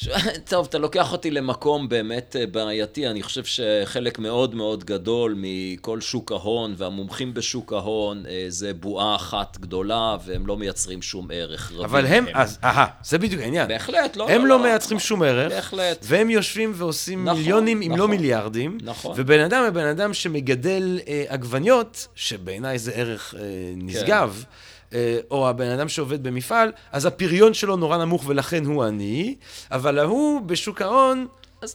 בבורסה. [laughs] טוב, אתה לוקח אותי למקום באמת אה, בעייתי. אני חושב שחלק מאוד מאוד גדול מכל שוק ההון והמומחים בשוק ההון אה, זה בועה אחת גדולה, והם לא מייצרים שום ערך. אבל הם, הם, אז, אהה, זה בדיוק העניין. בהחלט, לא, הם לא, לא, לא מייצרים לא, שום ערך. בהחלט. והם יושבים ועושים נכון, מיליונים, נכון, אם לא נכון. מיליארדים. נכון. ובן אדם הוא בן אדם שמגדל אה, עגבניות, שבעיניי זה ערך אה, נשגב. כן. אה, או הבן אדם שעובד במפעל, אז הפריון שלו נורא נמוך ולכן הוא עני, אבל ההוא בשוק ההון...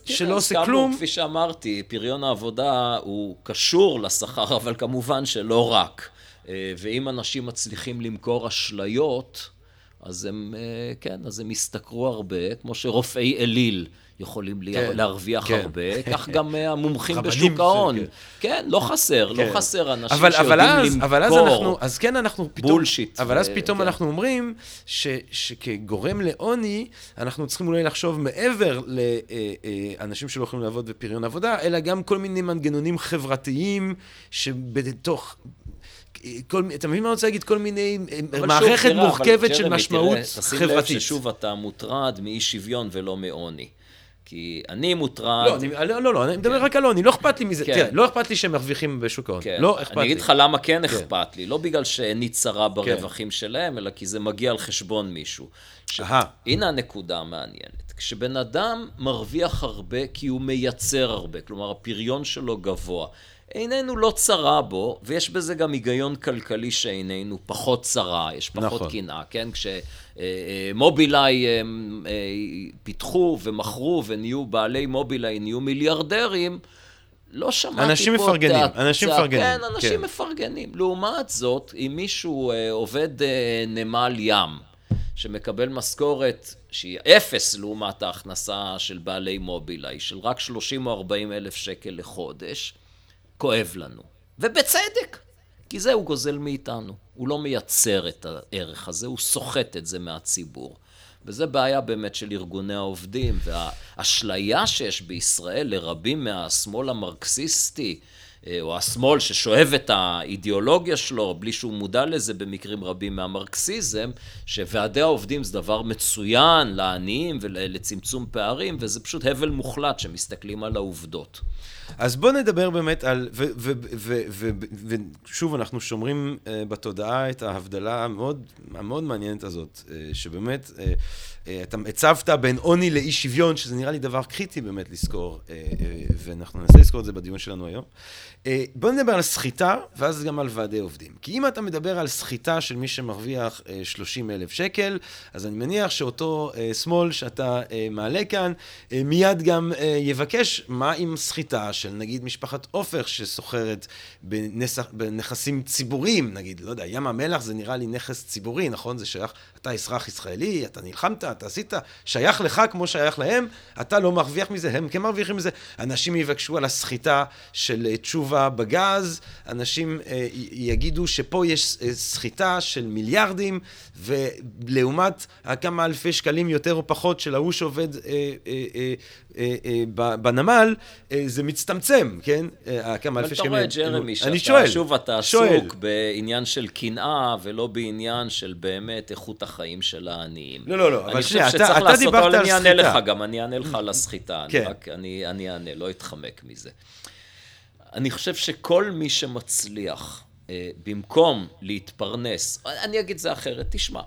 שלא עושה כלום. כפי שאמרתי, פריון העבודה הוא קשור לשכר, אבל כמובן שלא רק. אה, ואם אנשים מצליחים למכור אשליות, אז הם, אה, כן, אז הם ישתכרו הרבה, כמו שרופאי אליל יכולים כן, להרוויח כן. הרבה, כך גם אה, [laughs] המומחים בשוק ההון. כן. כן, לא חסר, לא כן. לא חסר אנשים אבל, שיודעים אבל אז, למכור אבל אז אנחנו, אז כן אנחנו פתאום, בולשיט. אבל אז פתאום כן. אנחנו אומרים ש, שכגורם לעוני, אנחנו צריכים אולי לחשוב מעבר לאנשים שלא יכולים לעבוד בפריון עבודה, אלא גם כל מיני מנגנונים חברתיים שבתוך... כל, אתה מבין מה אני רוצה להגיד? כל מיני, מערכת תראה, מורכבת של משמעות תראה, חברתית. תשים לב ששוב אתה מוטרד מאי שוויון ולא מעוני. כי אני מוטרד... לא, אני, לא, לא, לא, אני מדבר כן. רק על עוני, לא אכפת לי מזה. כן. תראה, לא אכפת לי שהם מרוויחים בשוק ההון. כן. לא אכפת לי. אני אגיד לך למה כן, אכפת לי. לא בגלל שאיני צרה כן. ברווחים. שלהם, אלא כי זה מגיע על חשבון מישהו. ש... הנה הנקודה המעניינת. כשבן אדם מרוויח הרבה כי הוא מייצר הרבה, כלומר הפריון שלו גבוה. עינינו לא צרה בו, ויש בזה גם היגיון כלכלי שעינינו פחות צרה, יש פחות נכון. קנאה, כן? כשמובילאיי אה, אה, פיתחו ומכרו ונהיו בעלי מובילאיי, נהיו מיליארדרים, לא שמעתי אנשים פה מפרגנים, את ה... אנשים מפרגנים. כן, אנשים כן. מפרגנים. לעומת זאת, אם מישהו אה, עובד נמל ים, שמקבל משכורת שהיא אפס לעומת ההכנסה של בעלי מובילאיי, של רק 30 או 40 אלף שקל לחודש, כואב לנו. ובצדק, כי זה הוא גוזל מאיתנו. הוא לא מייצר את הערך הזה, הוא סוחט את זה מהציבור. וזה בעיה באמת של ארגוני העובדים, והאשליה שיש בישראל לרבים מהשמאל המרקסיסטי, אה, או השמאל ששואב את האידיאולוגיה שלו, בלי שהוא מודע לזה במקרים רבים מהמרקסיזם, שוועדי העובדים זה דבר מצוין לעניים ולצמצום פערים, וזה פשוט הבל מוחלט שמסתכלים על העובדות. אז בואו נדבר באמת על, ושוב, אנחנו שומרים uh, בתודעה את ההבדלה המאוד, המאוד מעניינת הזאת, uh, שבאמת, uh, אתה הצבת בין עוני לאי שוויון, שזה נראה לי דבר קריטי באמת לזכור, ואנחנו ננסה לזכור את זה בדיון שלנו היום. בואו נדבר על סחיטה, ואז גם על ועדי עובדים. כי אם אתה מדבר על סחיטה של מי שמרוויח uh, 30 אלף שקל, אז אני מניח שאותו שמאל שאתה מעלה כאן, מיד גם יבקש מה עם סחיטה של נגיד משפחת עופר שסוחרת. בנכסים ציבוריים, נגיד, לא יודע, ים המלח זה נראה לי נכס ציבורי, נכון? זה שייך, אתה אזרח ישראלי, אתה נלחמת, אתה עשית, שייך לך כמו שייך להם, אתה לא מרוויח מזה, הם כן מרוויחים מזה. אנשים יבקשו על הסחיטה של אה, תשובה בגז, אנשים אה, יגידו שפה יש אה, סחיטה של מיליארדים, ולעומת כמה אלפי שקלים יותר או פחות של ההוא שעובד אה, אה, אה, אה, אה, בנמל, אה, זה מצטמצם, כן? כמה אלפי שקלים. אבל אתה רואה, ג'רמי, שאתה שוב אתה עסוק בעניין של קנאה, ולא בעניין של באמת איכות החיים של העניים. לא, לא, לא, אבל שנייה, אתה, דיברת על סחיטה. אני אענה לך גם, אני אענה לך על הסחיטה. כן. אני אני, אני אענה, לא אתחמק מזה. אני חושב שכל מי שמצליח, במקום להתפרנס, אני אגיד זה אחרת, תשמע.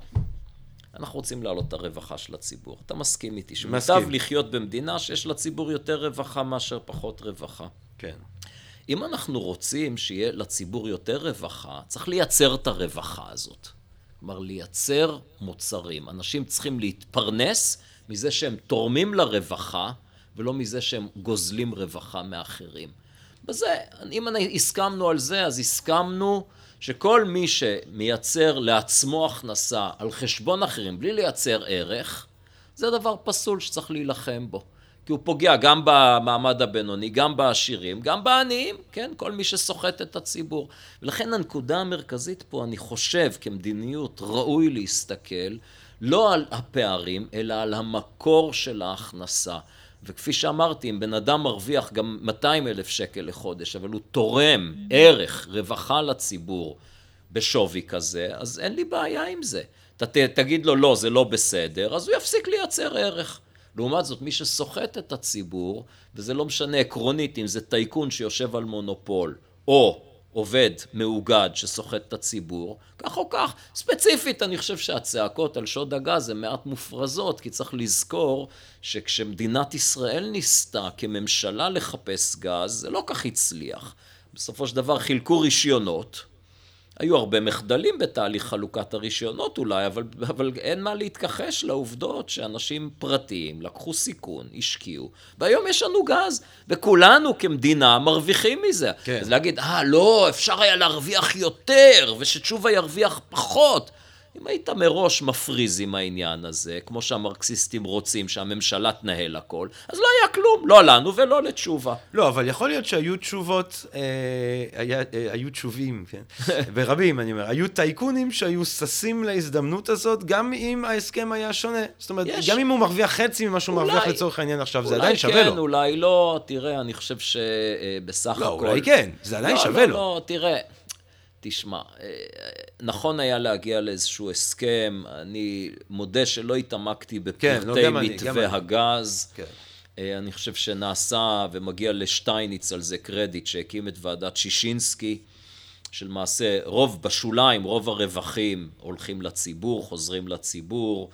אנחנו רוצים להעלות את הרווחה של הציבור. אתה מסכים איתי שמוטב לחיות במדינה שיש לציבור יותר רווחה מאשר פחות רווחה. כן. אם אנחנו רוצים שיהיה לציבור יותר רווחה, צריך לייצר את הרווחה הזאת. כלומר, לייצר מוצרים. אנשים צריכים להתפרנס מזה שהם תורמים לרווחה, ולא מזה שהם גוזלים רווחה מאחרים. בזה, אם הסכמנו על זה, אז הסכמנו שכל מי שמייצר לעצמו הכנסה על חשבון אחרים בלי לייצר ערך, זה דבר פסול שצריך להילחם בו. כי הוא פוגע גם במעמד הבינוני, גם בעשירים, גם בעניים, כן? כל מי שסוחט את הציבור. ולכן הנקודה המרכזית פה, אני חושב, כמדיניות, ראוי להסתכל לא על הפערים, אלא על המקור של ההכנסה. וכפי שאמרתי, אם בן אדם מרוויח גם 200 אלף שקל לחודש, אבל הוא תורם ערך, רווחה לציבור בשווי כזה, אז אין לי בעיה עם זה. אתה תגיד לו, לא, זה לא בסדר, אז הוא יפסיק לייצר ערך. לעומת זאת, מי שסוחט את הציבור, וזה לא משנה עקרונית אם זה טייקון שיושב על מונופול, או עובד מאוגד שסוחט את הציבור, כך או כך. ספציפית, אני חושב שהצעקות על שוד הגז הן מעט מופרזות, כי צריך לזכור שכשמדינת ישראל ניסתה כממשלה לחפש גז, זה לא כך הצליח. בסופו של דבר חילקו רישיונות, היו הרבה מחדלים בתהליך חלוקת הרישיונות אולי, אבל, אבל אין מה להתכחש לעובדות שאנשים פרטיים לקחו סיכון, השקיעו, והיום יש לנו גז, וכולנו כמדינה מרוויחים מזה. כן. אז להגיד, אה, לא, אפשר היה להרוויח יותר, ושתשובה ירוויח פחות. אם היית מראש מפריז עם העניין הזה, כמו שהמרקסיסטים רוצים שהממשלה תנהל הכל, אז לא היה כלום, לא לנו ולא לתשובה. לא, אבל יכול להיות שהיו תשובות, אה, היה, אה, היו תשובים, כן? [laughs] ברבים, אני אומר, היו טייקונים שהיו ששים להזדמנות הזאת, גם אם ההסכם היה שונה. זאת אומרת, יש... גם אם הוא מרוויח חצי ממה שהוא מרוויח לצורך העניין עכשיו, זה עדיין שווה כן, לו. אולי כן, אולי לא, תראה, אני חושב שבסך לא, הכל... לא, אולי כן, זה עדיין לא, שווה לא, לו. לא, תראה. תשמע, אה, נכון היה להגיע לאיזשהו הסכם, אני מודה שלא התעמקתי בפרטי כן, לא, מתווה אני, הגז. כן. אה, אני חושב שנעשה, ומגיע לשטייניץ על זה קרדיט, שהקים את ועדת שישינסקי, שלמעשה רוב בשוליים, רוב הרווחים הולכים לציבור, חוזרים לציבור.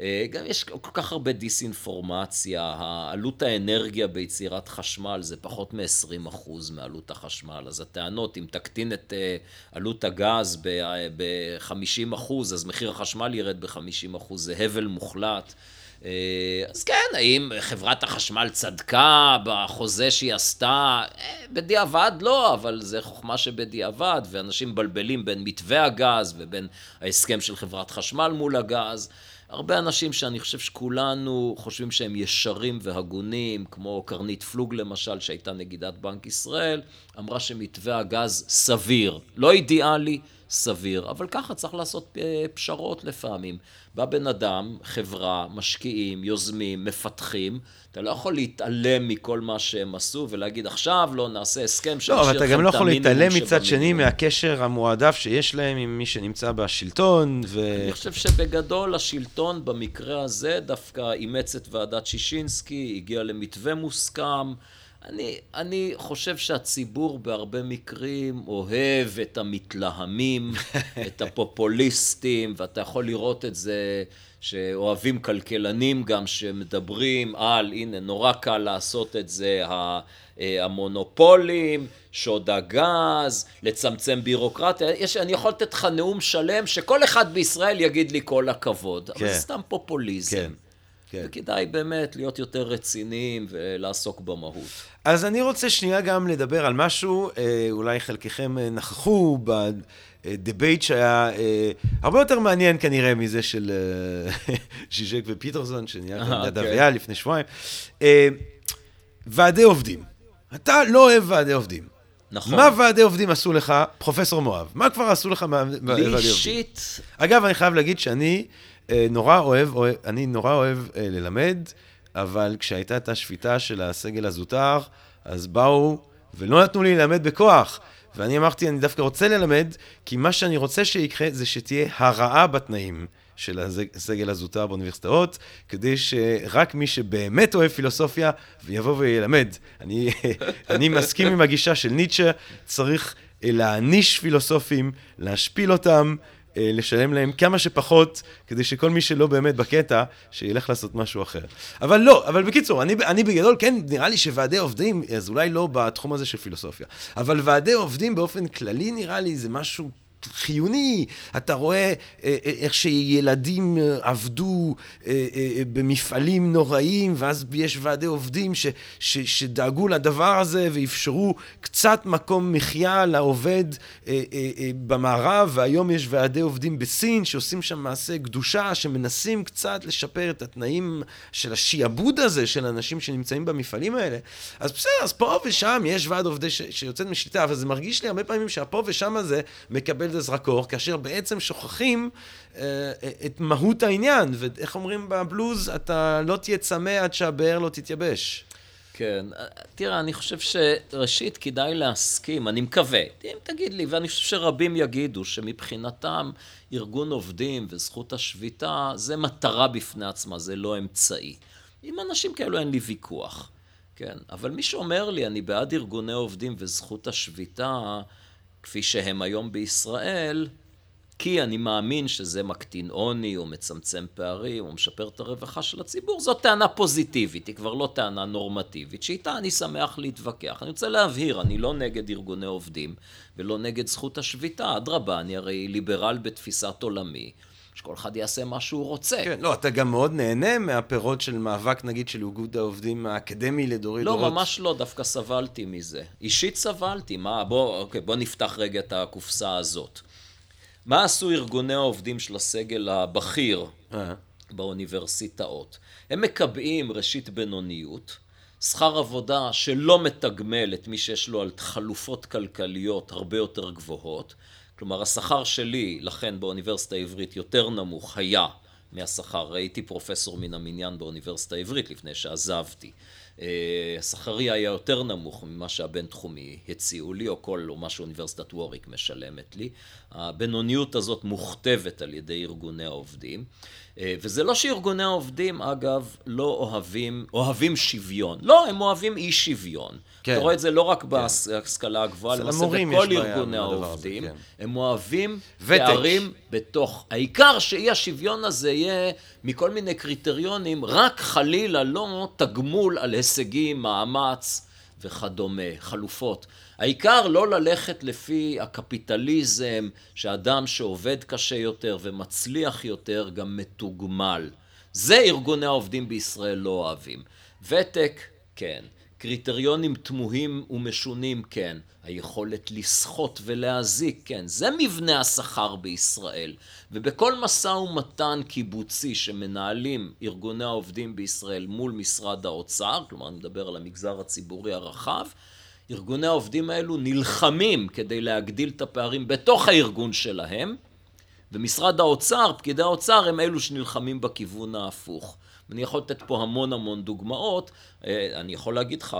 אה, גם יש כל כך הרבה דיסאינפורמציה, עלות האנרגיה ביצירת חשמל זה פחות מ-20% מעלות החשמל, אז הטענות, אם תקטין את אה, עלות הגז ב-50%, אז מחיר החשמל ירד ב-50%, זה הבל מוחלט. אה, אז כן, האם חברת החשמל צדקה בחוזה שהיא עשתה? בדיעבד לא, אבל זה חוכמה שבדיעבד, ואנשים מבלבלים בין מתווה הגז ובין ההסכם של חברת חשמל מול הגז. הרבה אנשים שאני חושב שכולנו חושבים שהם ישרים והגונים, כמו קרנית פלוג למשל, שהייתה נגידת בנק ישראל, אמרה שמתווה הגז סביר, לא אידיאלי, סביר, אבל ככה צריך לעשות אה, פשרות לפעמים. בא בן אדם, חברה, משקיעים, יוזמים, מפתחים, אתה לא יכול להתעלם מכל מה שהם עשו ולהגיד, עכשיו לא נעשה הסכם שישאיר לכם את המינימום לא, אבל אתה גם לא יכול להתעלם מצד שני מהקשר המועדף שיש להם עם מי שנמצא בשלטון. ו... אני חושב שבגדול השלטון במקרה הזה דווקא אימץ את ועדת שישינסקי, הגיע למתווה מוסכם. אני, אני חושב שהציבור בהרבה מקרים אוהב את המתלהמים, [laughs] את הפופוליסטים, ואתה יכול לראות את זה, שאוהבים כלכלנים גם, שמדברים על, הנה, נורא קל לעשות את זה, אה, המונופולים, שוד הגז, לצמצם בירוקרטיה. יש, אני יכול לתת לך נאום שלם שכל אחד בישראל יגיד לי כל הכבוד, כן. אבל זה סתם פופוליזם. כן. כן. וכדאי באמת להיות יותר רציניים ולעסוק במהות. אז אני רוצה שנייה גם לדבר על משהו, אה, אולי חלקכם אה, נכחו ב debate שהיה אה, הרבה יותר מעניין כנראה מזה של [laughs] ז'יז'ק ופיטרסון, שנהיה כאן יד אביה כן. לפני שבועיים. ועדי עובדים. אתה לא אוהב ועדי עובדים. נכון. מה ועדי עובדים עשו לך, פרופסור מואב? מה כבר עשו לך ועדי עובדים? לי אישית... אגב, אני חייב להגיד שאני נורא אוהב, אוהב, אני נורא אוהב אה, ללמד, אבל כשהייתה את השביתה של הסגל הזוטר, אז באו ולא נתנו לי ללמד בכוח. ואני אמרתי, אני דווקא רוצה ללמד, כי מה שאני רוצה שיקרה זה שתהיה הרעה בתנאים של הסגל הזוטר באוניברסיטאות, כדי שרק מי שבאמת אוהב פילוסופיה, ויבוא וילמד. אני, [laughs] אני מסכים עם הגישה של ניטשה, צריך להעניש פילוסופים, להשפיל אותם, אה, לשלם להם כמה שפחות, כדי שכל מי שלא באמת בקטע, שילך לעשות משהו אחר. אבל לא, אבל בקיצור, אני, אני בגדול, כן, נראה לי שוועדי עובדים, אז אולי לא בתחום הזה של פילוסופיה, אבל ועדי עובדים באופן כללי, נראה לי, זה משהו חיוני. אתה רואה אה, אה, איך שילדים אה, עבדו במפעלים נוראים, ואז יש ועדי עובדים ש, ש, שדאגו לדבר הזה ואפשרו קצת מקום מחיה לעובד במערב, והיום יש ועדי עובדים בסין שעושים שם מעשה קדושה, שמנסים קצת לשפר את התנאים של השיעבוד הזה של אנשים שנמצאים במפעלים האלה. אז בסדר, אז פה ושם יש ועד עובדי ש, שיוצאת משליטה, אבל זה מרגיש לי הרבה פעמים שהפה ושם הזה מקבל את הזרקור, כאשר בעצם שוכחים אה, את מהות העניין, ואיך אומרים בבלוז, אתה לא תהיה צמא עד שהבאר לא תתייבש. כן, תראה, אני חושב שראשית כדאי להסכים, אני מקווה, אם תגיד לי, ואני חושב שרבים יגידו שמבחינתם ארגון עובדים וזכות השביתה זה מטרה בפני עצמה, זה לא אמצעי. עם אנשים כאלו אין לי ויכוח, כן, אבל מי שאומר לי, אני בעד ארגוני עובדים וזכות השביתה, כפי שהם היום בישראל, כי אני מאמין שזה מקטין עוני, או מצמצם פערים, או משפר את הרווחה של הציבור, זאת טענה פוזיטיבית, היא כבר לא טענה נורמטיבית, שאיתה אני שמח להתווכח. אני רוצה להבהיר, אני לא נגד ארגוני עובדים, ולא נגד זכות השביתה, אדרבה, אני הרי ליברל בתפיסת עולמי. שכל אחד יעשה מה שהוא רוצה. כן, לא, אתה גם מאוד נהנה מהפירות של מאבק, נגיד, של איגוד העובדים האקדמי לדורי לא, דורות. לא, ממש לא, דווקא סבלתי מזה. אישית סבלתי, מה, בוא, אוקיי, בוא נפתח רגע את הקופסה הזאת. מה עשו ארגוני העובדים של הסגל הבכיר אה. באוניברסיטאות? הם מקבעים ראשית בינוניות, שכר עבודה שלא מתגמל את מי שיש לו על חלופות כלכליות הרבה יותר גבוהות, כלומר השכר שלי, לכן באוניברסיטה העברית יותר נמוך היה מהשכר, הייתי פרופסור מן המניין באוניברסיטה העברית לפני שעזבתי. אה, השכרי היה יותר נמוך ממה שהבינתחומי הציעו לי, או כל, או מה שאוניברסיטת ווריק משלמת לי. הבינוניות הזאת מוכתבת על ידי ארגוני העובדים. אה, וזה לא שארגוני העובדים, אגב, לא אוהבים, אוהבים שוויון. לא, הם אוהבים אי שוויון. כן. אתה רואה את זה לא רק כן. בהשכלה הגבוהה, למעשה בכל ארגוני העובדים. כן. הם אוהבים. פערים בתוך... העיקר שאי השוויון הזה יהיה מכל מיני קריטריונים, רק חלילה לא תגמול על הישגים, מאמץ וכדומה, חלופות. העיקר לא ללכת לפי הקפיטליזם, שאדם שעובד קשה יותר ומצליח יותר גם מתוגמל. זה ארגוני העובדים בישראל לא אוהבים. ותק, כן. קריטריונים תמוהים ומשונים, כן. היכולת לסחוט ולהזיק, כן. זה מבנה השכר בישראל. ובכל משא ומתן קיבוצי שמנהלים ארגוני העובדים בישראל מול משרד האוצר, כלומר אני מדבר על המגזר הציבורי הרחב, ארגוני העובדים האלו נלחמים כדי להגדיל את הפערים בתוך הארגון שלהם, ומשרד האוצר, פקידי האוצר, הם אלו שנלחמים בכיוון ההפוך. אני יכול לתת פה המון המון דוגמאות. אה, אני יכול להגיד לך,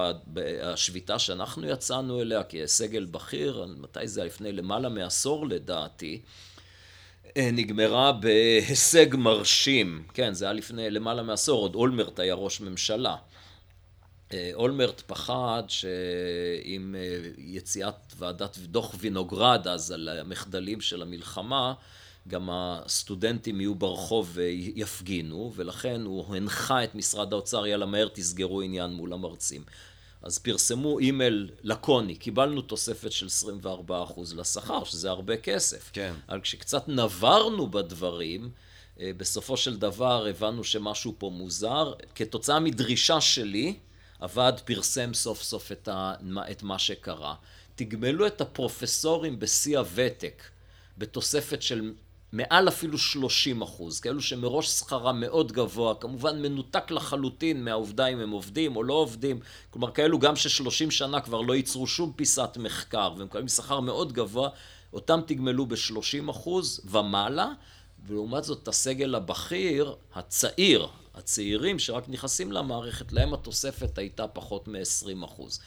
השביתה שאנחנו יצאנו אליה כסגל בכיר, מתי זה היה? לפני למעלה מעשור לדעתי, אה, נגמרה בהישג מרשים. כן, זה היה לפני למעלה מעשור, עוד אולמרט היה ראש ממשלה. אה, אולמרט פחד שעם יציאת ועדת דוח וינוגרד אז על המחדלים של המלחמה, גם הסטודנטים יהיו ברחוב ויפגינו, ולכן הוא הנחה את משרד האוצר, יאללה מהר תסגרו עניין מול המרצים. אז פרסמו אימייל לקוני, קיבלנו תוספת של 24% לשכר, שזה הרבה כסף. כן. אבל כשקצת נברנו בדברים, אה, בסופו של דבר הבנו שמשהו פה מוזר. כתוצאה מדרישה שלי, הוועד פרסם סוף סוף את, ה, את מה שקרה. תגמלו את הפרופסורים בשיא הוותק בתוספת של מעל אפילו 30 אחוז, כאלו שמראש שכרם מאוד גבוה, כמובן מנותק לחלוטין מהעובדה אם הם עובדים או לא עובדים, כלומר כאלו גם ששלושים שנה כבר לא ייצרו שום פיסת מחקר והם מקבלים שכר מאוד גבוה, אותם תגמלו ב-30 אחוז ומעלה, ולעומת זאת הסגל הבכיר, הצעיר, הצעירים שרק נכנסים למערכת, להם התוספת הייתה פחות מ-20 אחוז.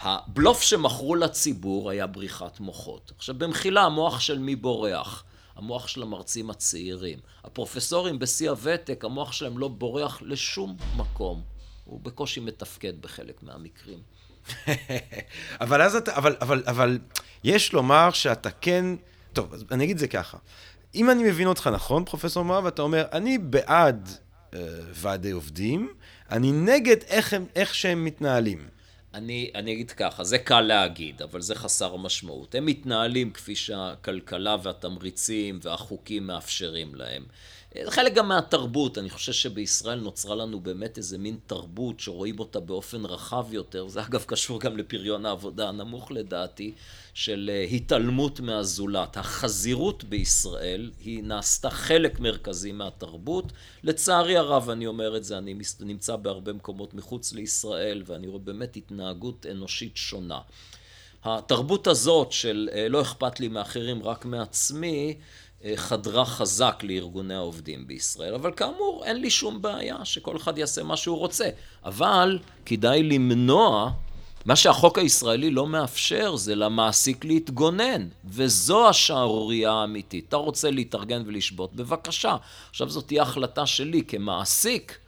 הבלוף שמכרו לציבור היה בריחת מוחות. עכשיו במחילה, המוח של מי בורח? המוח של המרצים הצעירים. הפרופסורים בשיא הוותק, המוח שלהם לא בורח לשום מקום. הוא בקושי מתפקד בחלק מהמקרים. [laughs] אבל אז אתה, אבל, אבל, אבל יש לומר שאתה כן, טוב, אז אני אגיד זה ככה. אם אני מבין אותך נכון, פרופסור מואב, אתה אומר, אני בעד אה, ועדי עובדים, אני נגד איך, הם, איך שהם מתנהלים. אני, אני אגיד ככה, זה קל להגיד, אבל זה חסר משמעות. הם מתנהלים כפי שהכלכלה והתמריצים והחוקים מאפשרים להם. חלק גם מהתרבות, אני חושב שבישראל נוצרה לנו באמת איזה מין תרבות שרואים אותה באופן רחב יותר, זה אגב קשור גם לפריון העבודה הנמוך לדעתי, של אה, התעלמות מהזולת. החזירות בישראל היא נעשתה חלק מרכזי מהתרבות. לצערי הרב, אני אומר את זה, אני נמצא בהרבה מקומות מחוץ לישראל, ואני רואה באמת התנהגות אנושית שונה. התרבות הזאת של אה, לא אכפת לי מאחרים רק מעצמי, חדרה חזק לארגוני העובדים בישראל, אבל כאמור אין לי שום בעיה שכל אחד יעשה מה שהוא רוצה, אבל כדאי למנוע, מה שהחוק הישראלי לא מאפשר זה למעסיק להתגונן, וזו השערורייה האמיתית. אתה רוצה להתארגן ולשבות, בבקשה. עכשיו זאת תהיה החלטה שלי כמעסיק,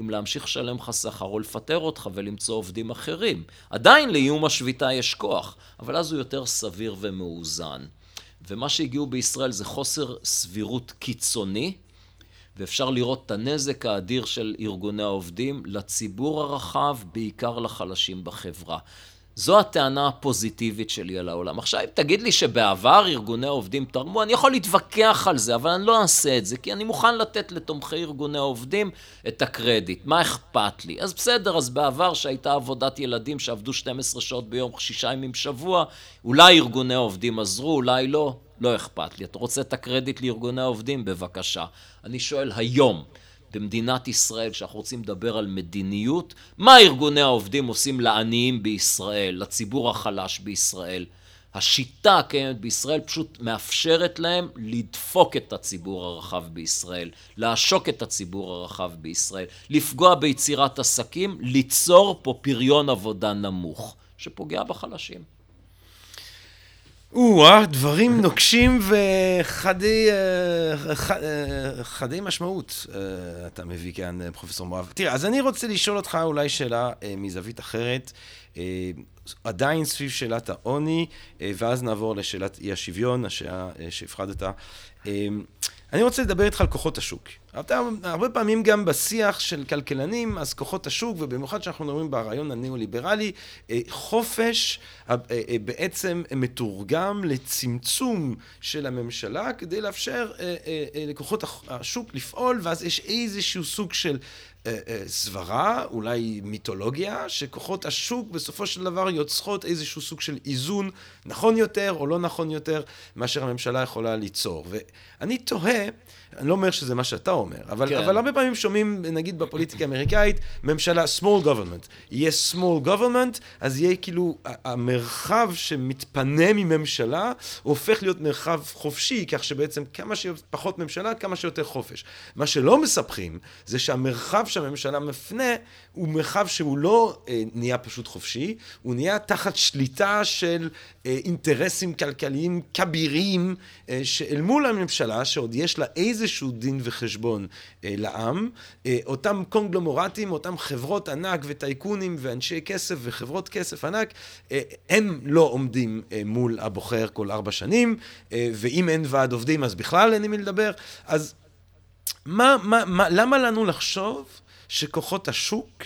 אם להמשיך לשלם לך שכר או לפטר אותך ולמצוא עובדים אחרים. עדיין לאיום השביתה יש כוח, אבל אז הוא יותר סביר ומאוזן. ומה שהגיעו בישראל זה חוסר סבירות קיצוני, ואפשר לראות את הנזק האדיר של ארגוני העובדים לציבור הרחב, בעיקר לחלשים בחברה. זו הטענה הפוזיטיבית שלי על העולם. עכשיו, אם תגיד לי שבעבר ארגוני העובדים תרמו, אני יכול להתווכח על זה, אבל אני לא אעשה את זה, כי אני מוכן לתת לתומכי ארגוני העובדים את הקרדיט. מה אכפת לי? אז בסדר, אז בעבר שהייתה עבודת ילדים שעבדו 12 שעות ביום, שישה ימים בשבוע, אולי ארגוני העובדים עזרו, אולי לא, לא אכפת לי. אתה רוצה את הקרדיט לארגוני העובדים? בבקשה. אני שואל היום, במדינת ישראל, כשאנחנו רוצים לדבר על מדיניות, מה ארגוני העובדים עושים לעניים בישראל, לציבור החלש בישראל? השיטה הקיימת בישראל פשוט מאפשרת להם לדפוק את הציבור הרחב בישראל, לעשוק את הציבור הרחב בישראל, לפגוע ביצירת עסקים, ליצור פה פריון עבודה נמוך, שפוגע בחלשים. או-אה, דברים נוקשים וחדי אה, חדי משמעות אה, אתה מביא כאן, אה, פרופסור מואב. תראה, אז אני רוצה לשאול אותך אולי שאלה מזווית אחרת, עדיין סביב שאלת העוני, ואז נעבור לשאלת אי השוויון, השאלה שהפחדת. אני רוצה לדבר איתך על כוחות השוק. אתה, הרבה פעמים גם בשיח של כלכלנים, אז כוחות השוק, ובמיוחד שאנחנו מדברים ברעיון הניאו-ליברלי, אה, חופש אה, אה, בעצם מתורגם לצמצום של הממשלה כדי לאפשר לכוחות השוק לפעול, ואז יש איזשהו סוג של סברה, אולי מיתולוגיה, שכוחות השוק בסופו של דבר יוצרות איזשהו סוג של איזון נכון יותר או לא נכון יותר מאשר הממשלה יכולה ליצור. ואני תוהה אני לא אומר שזה מה שאתה אומר, אבל, כן. אבל הרבה פעמים שומעים, נגיד בפוליטיקה האמריקאית, ממשלה, small government. יהיה small government, אז יהיה כאילו, המרחב שמתפנה מממשלה, הופך להיות מרחב חופשי, כך שבעצם כמה שפחות ממשלה, כמה שיותר חופש. מה שלא מספחים, זה שהמרחב שהממשלה מפנה, הוא מרחב שהוא לא אה, נהיה פשוט חופשי, הוא נהיה תחת שליטה של אה, אינטרסים כלכליים כבירים, אה, שאל מול הממשלה, שעוד יש לה איזשהו דין וחשבון אה, לעם, אותם קונגלומורטים, אותם חברות ענק וטייקונים ואנשי כסף וחברות כסף ענק, הם לא עומדים מול הבוחר כל ארבע שנים, ואם אין ועד עובדים אז בכלל אין עם מי לדבר. אז מה, מה, מה, למה לנו לחשוב שכוחות השוק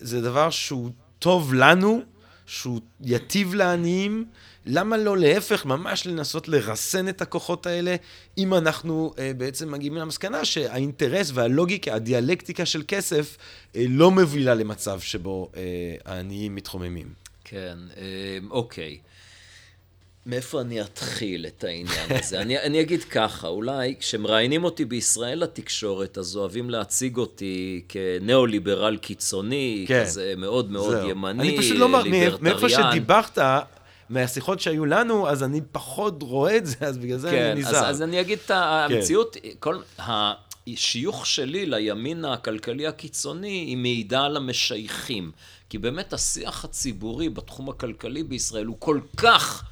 זה דבר שהוא טוב לנו, שהוא יטיב לעניים, למה לא להפך, ממש לנסות לרסן את הכוחות האלה, אם אנחנו אה, בעצם מגיעים למסקנה שהאינטרס והלוגיקה, הדיאלקטיקה של כסף, אה, לא מובילה למצב שבו אה, העניים מתחוממים. כן, אה, אוקיי. מאיפה אני אתחיל את העניין [laughs] הזה? אני, אני אגיד ככה, אולי כשמראיינים אותי בישראל לתקשורת, אז אוהבים להציג אותי כניאו-ליברל קיצוני, כן. כזה מאוד מאוד זהו. ימני, אני פשוט לא אומר, מאיפה שדיברת, מהשיחות שהיו לנו, אז אני פחות רואה את זה, אז בגלל זה כן, אני נזהר. אז, אז אני אגיד את המציאות, כן. כל... השיוך שלי לימין הכלכלי הקיצוני היא מעידה על המשייכים. כי באמת השיח הציבורי בתחום הכלכלי בישראל הוא כל כך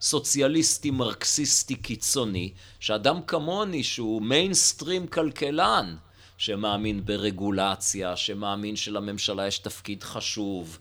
סוציאליסטי, מרקסיסטי, קיצוני, שאדם כמוני, שהוא מיינסטרים כלכלן, שמאמין ברגולציה, שמאמין שלממשלה יש תפקיד חשוב,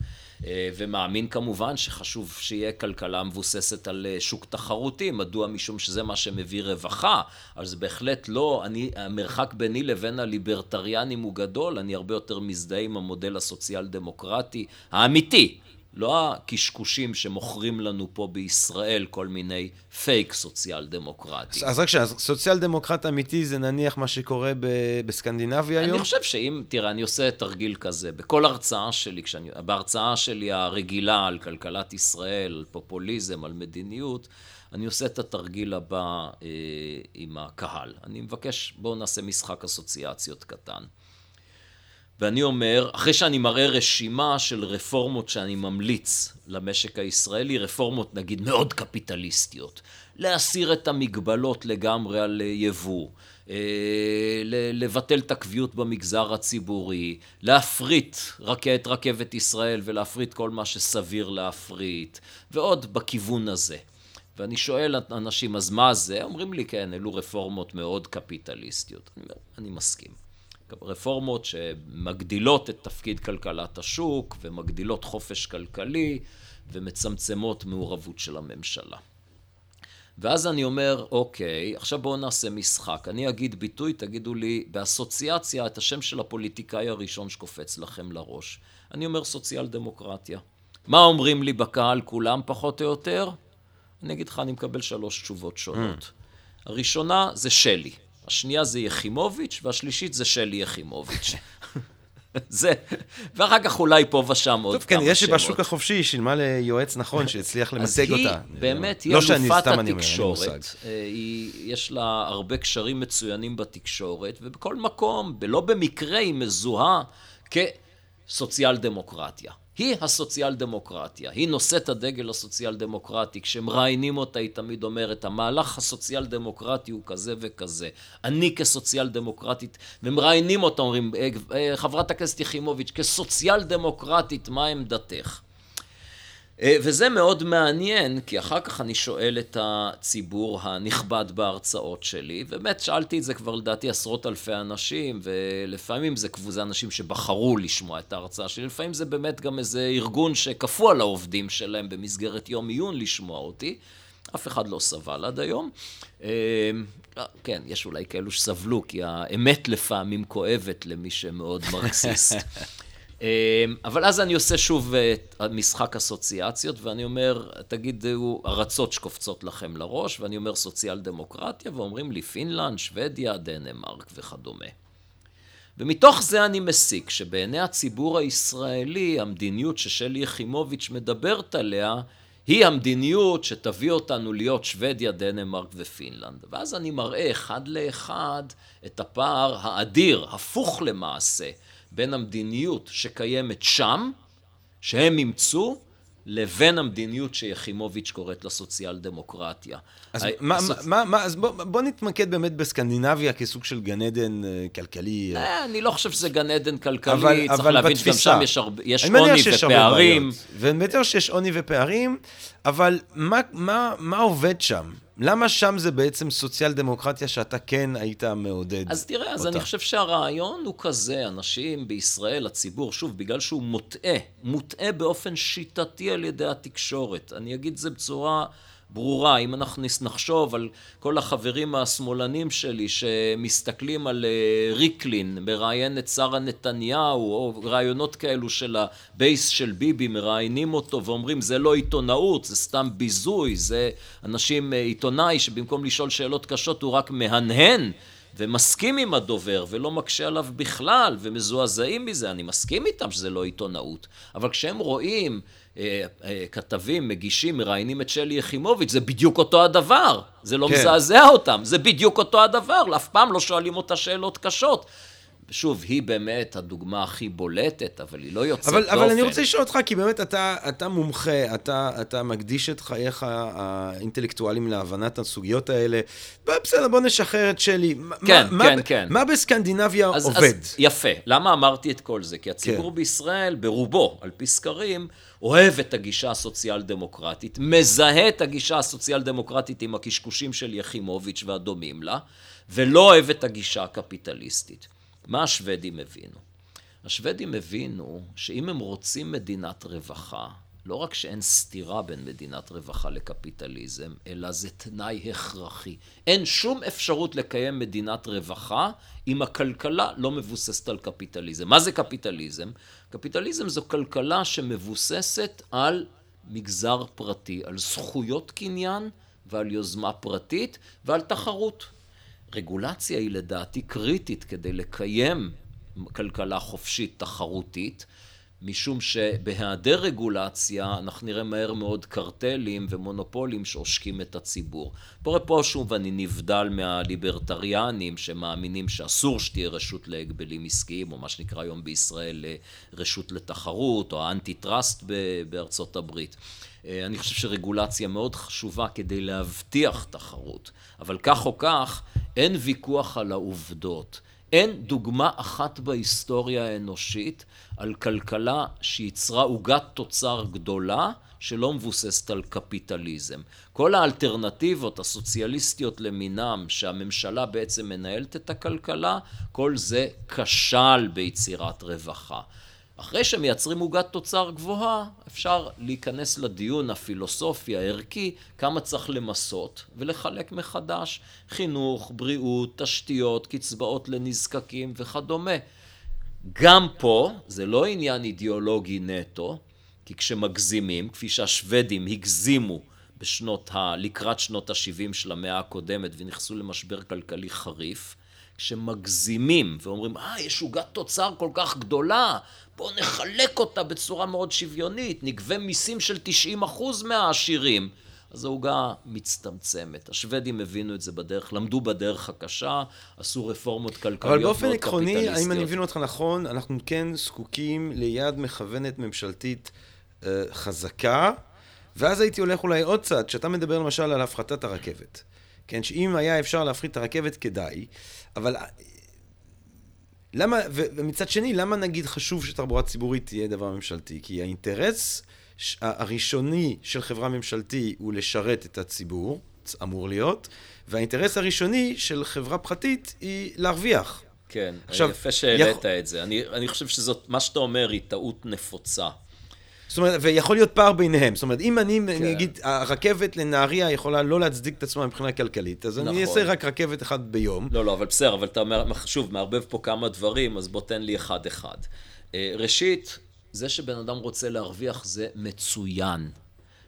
ומאמין כמובן שחשוב שיהיה כלכלה מבוססת על אה, שוק תחרותי, מדוע? משום שזה מה שמביא רווחה, אז בהחלט לא, אני, המרחק ביני לבין הליברטריאנים הוא גדול, אני הרבה יותר מזדהה עם המודל הסוציאל דמוקרטי האמיתי, לא הקשקושים שמוכרים לנו פה בישראל כל מיני פייק סוציאל דמוקרטי. אז רק שנייה, סוציאל דמוקרט אמיתי זה נניח מה שקורה ב- בסקנדינביה אני היום? אני חושב שאם, תראה, אני עושה תרגיל כזה, בכל הרצאה שלי, כשאני, בהרצאה שלי הרגילה על כלכלת ישראל, על פופוליזם, על מדיניות, אני עושה את התרגיל הבא אה, עם הקהל. אני מבקש, בואו נעשה משחק אסוציאציות קטן. ואני אומר, אחרי שאני מראה רשימה של רפורמות שאני ממליץ למשק הישראלי, רפורמות נגיד מאוד קפיטליסטיות, להסיר את המגבלות לגמרי על יבוא, אה, לבטל את הקביעות במגזר הציבורי, להפריט את רכבת ישראל ולהפריט כל מה שסביר להפריט, ועוד בכיוון הזה. ואני שואל אנשים, אז מה זה? אומרים לי, כן, אלו רפורמות מאוד קפיטליסטיות. אני אני מסכים. רפורמות שמגדילות את תפקיד כלכלת השוק ומגדילות חופש כלכלי ומצמצמות מעורבות של הממשלה. ואז אני אומר, אוקיי, עכשיו בואו נעשה משחק. אני אגיד ביטוי, תגידו לי באסוציאציה את השם של הפוליטיקאי הראשון שקופץ לכם לראש. אני אומר סוציאל דמוקרטיה. מה אומרים לי בקהל כולם, פחות או יותר? אני אגיד לך, אני מקבל שלוש תשובות שונות. Mm. הראשונה זה שלי, השנייה זה יחימוביץ', והשלישית זה שלי יחימוביץ'. [laughs] זה, ואחר כך אולי פה ושם עוד כמה שמות. טוב, כן, יש בשוק החופשי, היא שילמה ליועץ נכון, שהצליח למתג אותה. אז היא באמת, היא לא אלופת התקשורת. אה, יש לה הרבה קשרים מצוינים בתקשורת, ובכל מקום, לא במקרה היא מזוהה כסוציאל דמוקרטיה. היא הסוציאל דמוקרטיה, היא נושאת הדגל הסוציאל דמוקרטי, כשמראיינים אותה היא תמיד אומרת, המהלך הסוציאל דמוקרטי הוא כזה וכזה, אני כסוציאל דמוקרטית, ומראיינים אותה, אומרים, אה, חברת הכנסת יחימוביץ', כסוציאל דמוקרטית, מה עמדתך? אה, וזה מאוד מעניין, כי אחר כך אני שואל את הציבור הנכבד בהרצאות שלי, ובאמת שאלתי את זה כבר לדעתי עשרות אלפי אנשים, ולפעמים זה, זה אנשים שבחרו לשמוע את ההרצאה שלי, לפעמים זה באמת גם איזה ארגון שכפו על העובדים שלהם במסגרת יום עיון לשמוע אותי. אף אחד לא סבל עד היום. אה, כן, יש אולי כאלו שסבלו, כי האמת לפעמים כואבת למי שמאוד מרקסיסט. [laughs] אמ, אבל אז אני עושה שוב אה, משחק אסוציאציות, ואני אומר, תגידו, ארצות שקופצות לכם לראש, ואני אומר סוציאל דמוקרטיה, ואומרים לי פינלנד, שוודיה, דנמרק וכדומה. ומתוך זה אני מסיק שבעיני הציבור הישראלי, המדיניות ששלי יחימוביץ' מדברת עליה, היא המדיניות שתביא אותנו להיות שוודיה, דנמרק ופינלנד. ואז אני מראה אחד לאחד את הפער האדיר, הפוך למעשה, בין המדיניות שקיימת שם, שהם אימצו, לבין המדיניות שיחימוביץ' קוראת לה סוציאל דמוקרטיה. אז, מה, הסוצ... מה, מה, אז בוא, בוא נתמקד באמת בסקנדינביה כסוג של גן עדן אה, כלכלי. אה, אני לא חושב שזה גן עדן כלכלי, אבל, צריך אבל להבין שגם שם יש, הרבה, יש עוני ופערים. ואני מניח שיש עוני ופערים, אבל מה, מה, מה עובד שם? למה שם זה בעצם סוציאל דמוקרטיה שאתה כן היית מעודד אז תראה, אז אותה? אני חושב שהרעיון הוא כזה, אנשים בישראל, הציבור, שוב, בגלל שהוא מוטעה, מוטעה באופן שיטתי על ידי התקשורת. אני אגיד את זה בצורה... ברורה. אם אנחנו נחשוב על כל החברים השמאלנים שלי שמסתכלים על אה, ריקלין, מראיין את שרה נתניהו, או ראיונות כאלו של ה base של ביבי, מראיינים אותו ואומרים זה לא עיתונאות, זה סתם ביזוי, זה אנשים, אה, עיתונאי שבמקום לשאול שאלות קשות הוא רק מהנהן. ומסכים עם הדובר ולא מקשה עליו בכלל ומזועזעים מזה, אני מסכים איתם שזה לא עיתונאות, אבל כשהם רואים כתבים, מגישים, מראיינים את שלי יחימוביץ', זה בדיוק אותו הדבר. זה לא כן. מזעזע אותם, זה בדיוק אותו הדבר. אף פעם לא שואלים אותה שאלות קשות. שוב, היא באמת הדוגמה הכי בולטת, אבל היא לא יוצאת אבל, דופן. אבל אני רוצה לשאול אותך, כי באמת אתה, אתה מומחה, אתה, אתה מקדיש את חייך האינטלקטואליים להבנת הסוגיות האלה. בסדר, בוא נשחרר את שלי. כן, מה, כן, מה, כן. מה בסקנדינביה אז, עובד? אז יפה. למה אמרתי את כל זה? כי הציבור כן. בישראל, ברובו, על פי סקרים, אוהב את הגישה הסוציאל-דמוקרטית, מזהה את הגישה הסוציאל-דמוקרטית עם הקשקושים של יחימוביץ' והדומים לה, ולא אוהב את הגישה הקפיטליסטית. מה השוודים הבינו? השוודים הבינו שאם הם רוצים מדינת רווחה, לא רק שאין סתירה בין מדינת רווחה לקפיטליזם, אלא זה תנאי הכרחי. אין שום אפשרות לקיים מדינת רווחה אם הכלכלה לא מבוססת על קפיטליזם. מה זה קפיטליזם? קפיטליזם זו כלכלה שמבוססת על מגזר פרטי, על זכויות קניין ועל יוזמה פרטית ועל תחרות. רגולציה היא לדעתי קריטית כדי לקיים כלכלה חופשית תחרותית, משום שבהיעדר רגולציה אנחנו נראה מהר מאוד קרטלים ומונופולים שעושקים את הציבור. פה פה שוב אני נבדל מהליברטריאנים שמאמינים שאסור שתהיה רשות להגבלים עסקיים, או מה שנקרא היום בישראל רשות לתחרות, או האנטי טראסט בארצות הברית. אה, אני חושב שרגולציה מאוד חשובה כדי להבטיח תחרות, אבל כך או כך אין ויכוח על העובדות. אין דוגמה אחת בהיסטוריה האנושית על כלכלה שייצרה עוגת תוצר גדולה שלא מבוססת על קפיטליזם. כל האלטרנטיבות הסוציאליסטיות למינם שהממשלה בעצם מנהלת את הכלכלה, כל זה כשל ביצירת רווחה. אחרי שמייצרים עוגת תוצר גבוהה, אפשר להיכנס לדיון הפילוסופי, הערכי, כמה צריך למסות ולחלק מחדש. חינוך, בריאות, תשתיות, קצבאות לנזקקים וכדומה. גם פה זה לא עניין אידיאולוגי נטו, כי כשמגזימים, כפי שהשוודים הגזימו בשנות ה... לקראת שנות ה-70 של המאה הקודמת ונכנסו למשבר כלכלי חריף, כשמגזימים ואומרים, אה, יש עוגת תוצר כל כך גדולה, בואו נחלק אותה בצורה מאוד שוויונית, נגבה מיסים של 90% מהעשירים. אז העוגה מצטמצמת. השוודים הבינו את זה בדרך, למדו בדרך הקשה, עשו רפורמות כלכליות מאוד קפיטליסטיות. אבל באופן עקרוני, האם אני מבין אותך נכון, אנחנו כן זקוקים ליד מכוונת ממשלתית אה, חזקה, ואז הייתי הולך אולי עוד צעד, כשאתה מדבר למשל על הפחתת הרכבת. כן, שאם היה אפשר להפחית את הרכבת כדאי, אבל למה, ומצד שני, למה נגיד חשוב שתחבורה ציבורית תהיה דבר ממשלתי? כי האינטרס הראשוני של חברה ממשלתית הוא לשרת את הציבור, אמור להיות, והאינטרס הראשוני של חברה פרטית היא להרוויח. כן, עכשיו, יפה שהעלית יכ... את זה. אני, אני חושב שזאת, מה שאתה אומר היא טעות נפוצה. זאת אומרת, ויכול להיות פער ביניהם. זאת אומרת, אם אני, כן. אני אגיד, הרכבת לנהריה יכולה לא להצדיק את עצמה מבחינה כלכלית, אז נכון. אני אעשה רק רכבת אחת ביום. לא, לא, אבל בסדר, אבל אתה אומר, שוב, מערבב פה כמה דברים, אז בוא תן לי אחד-אחד. אה, ראשית, זה שבן אדם רוצה להרוויח זה מצוין.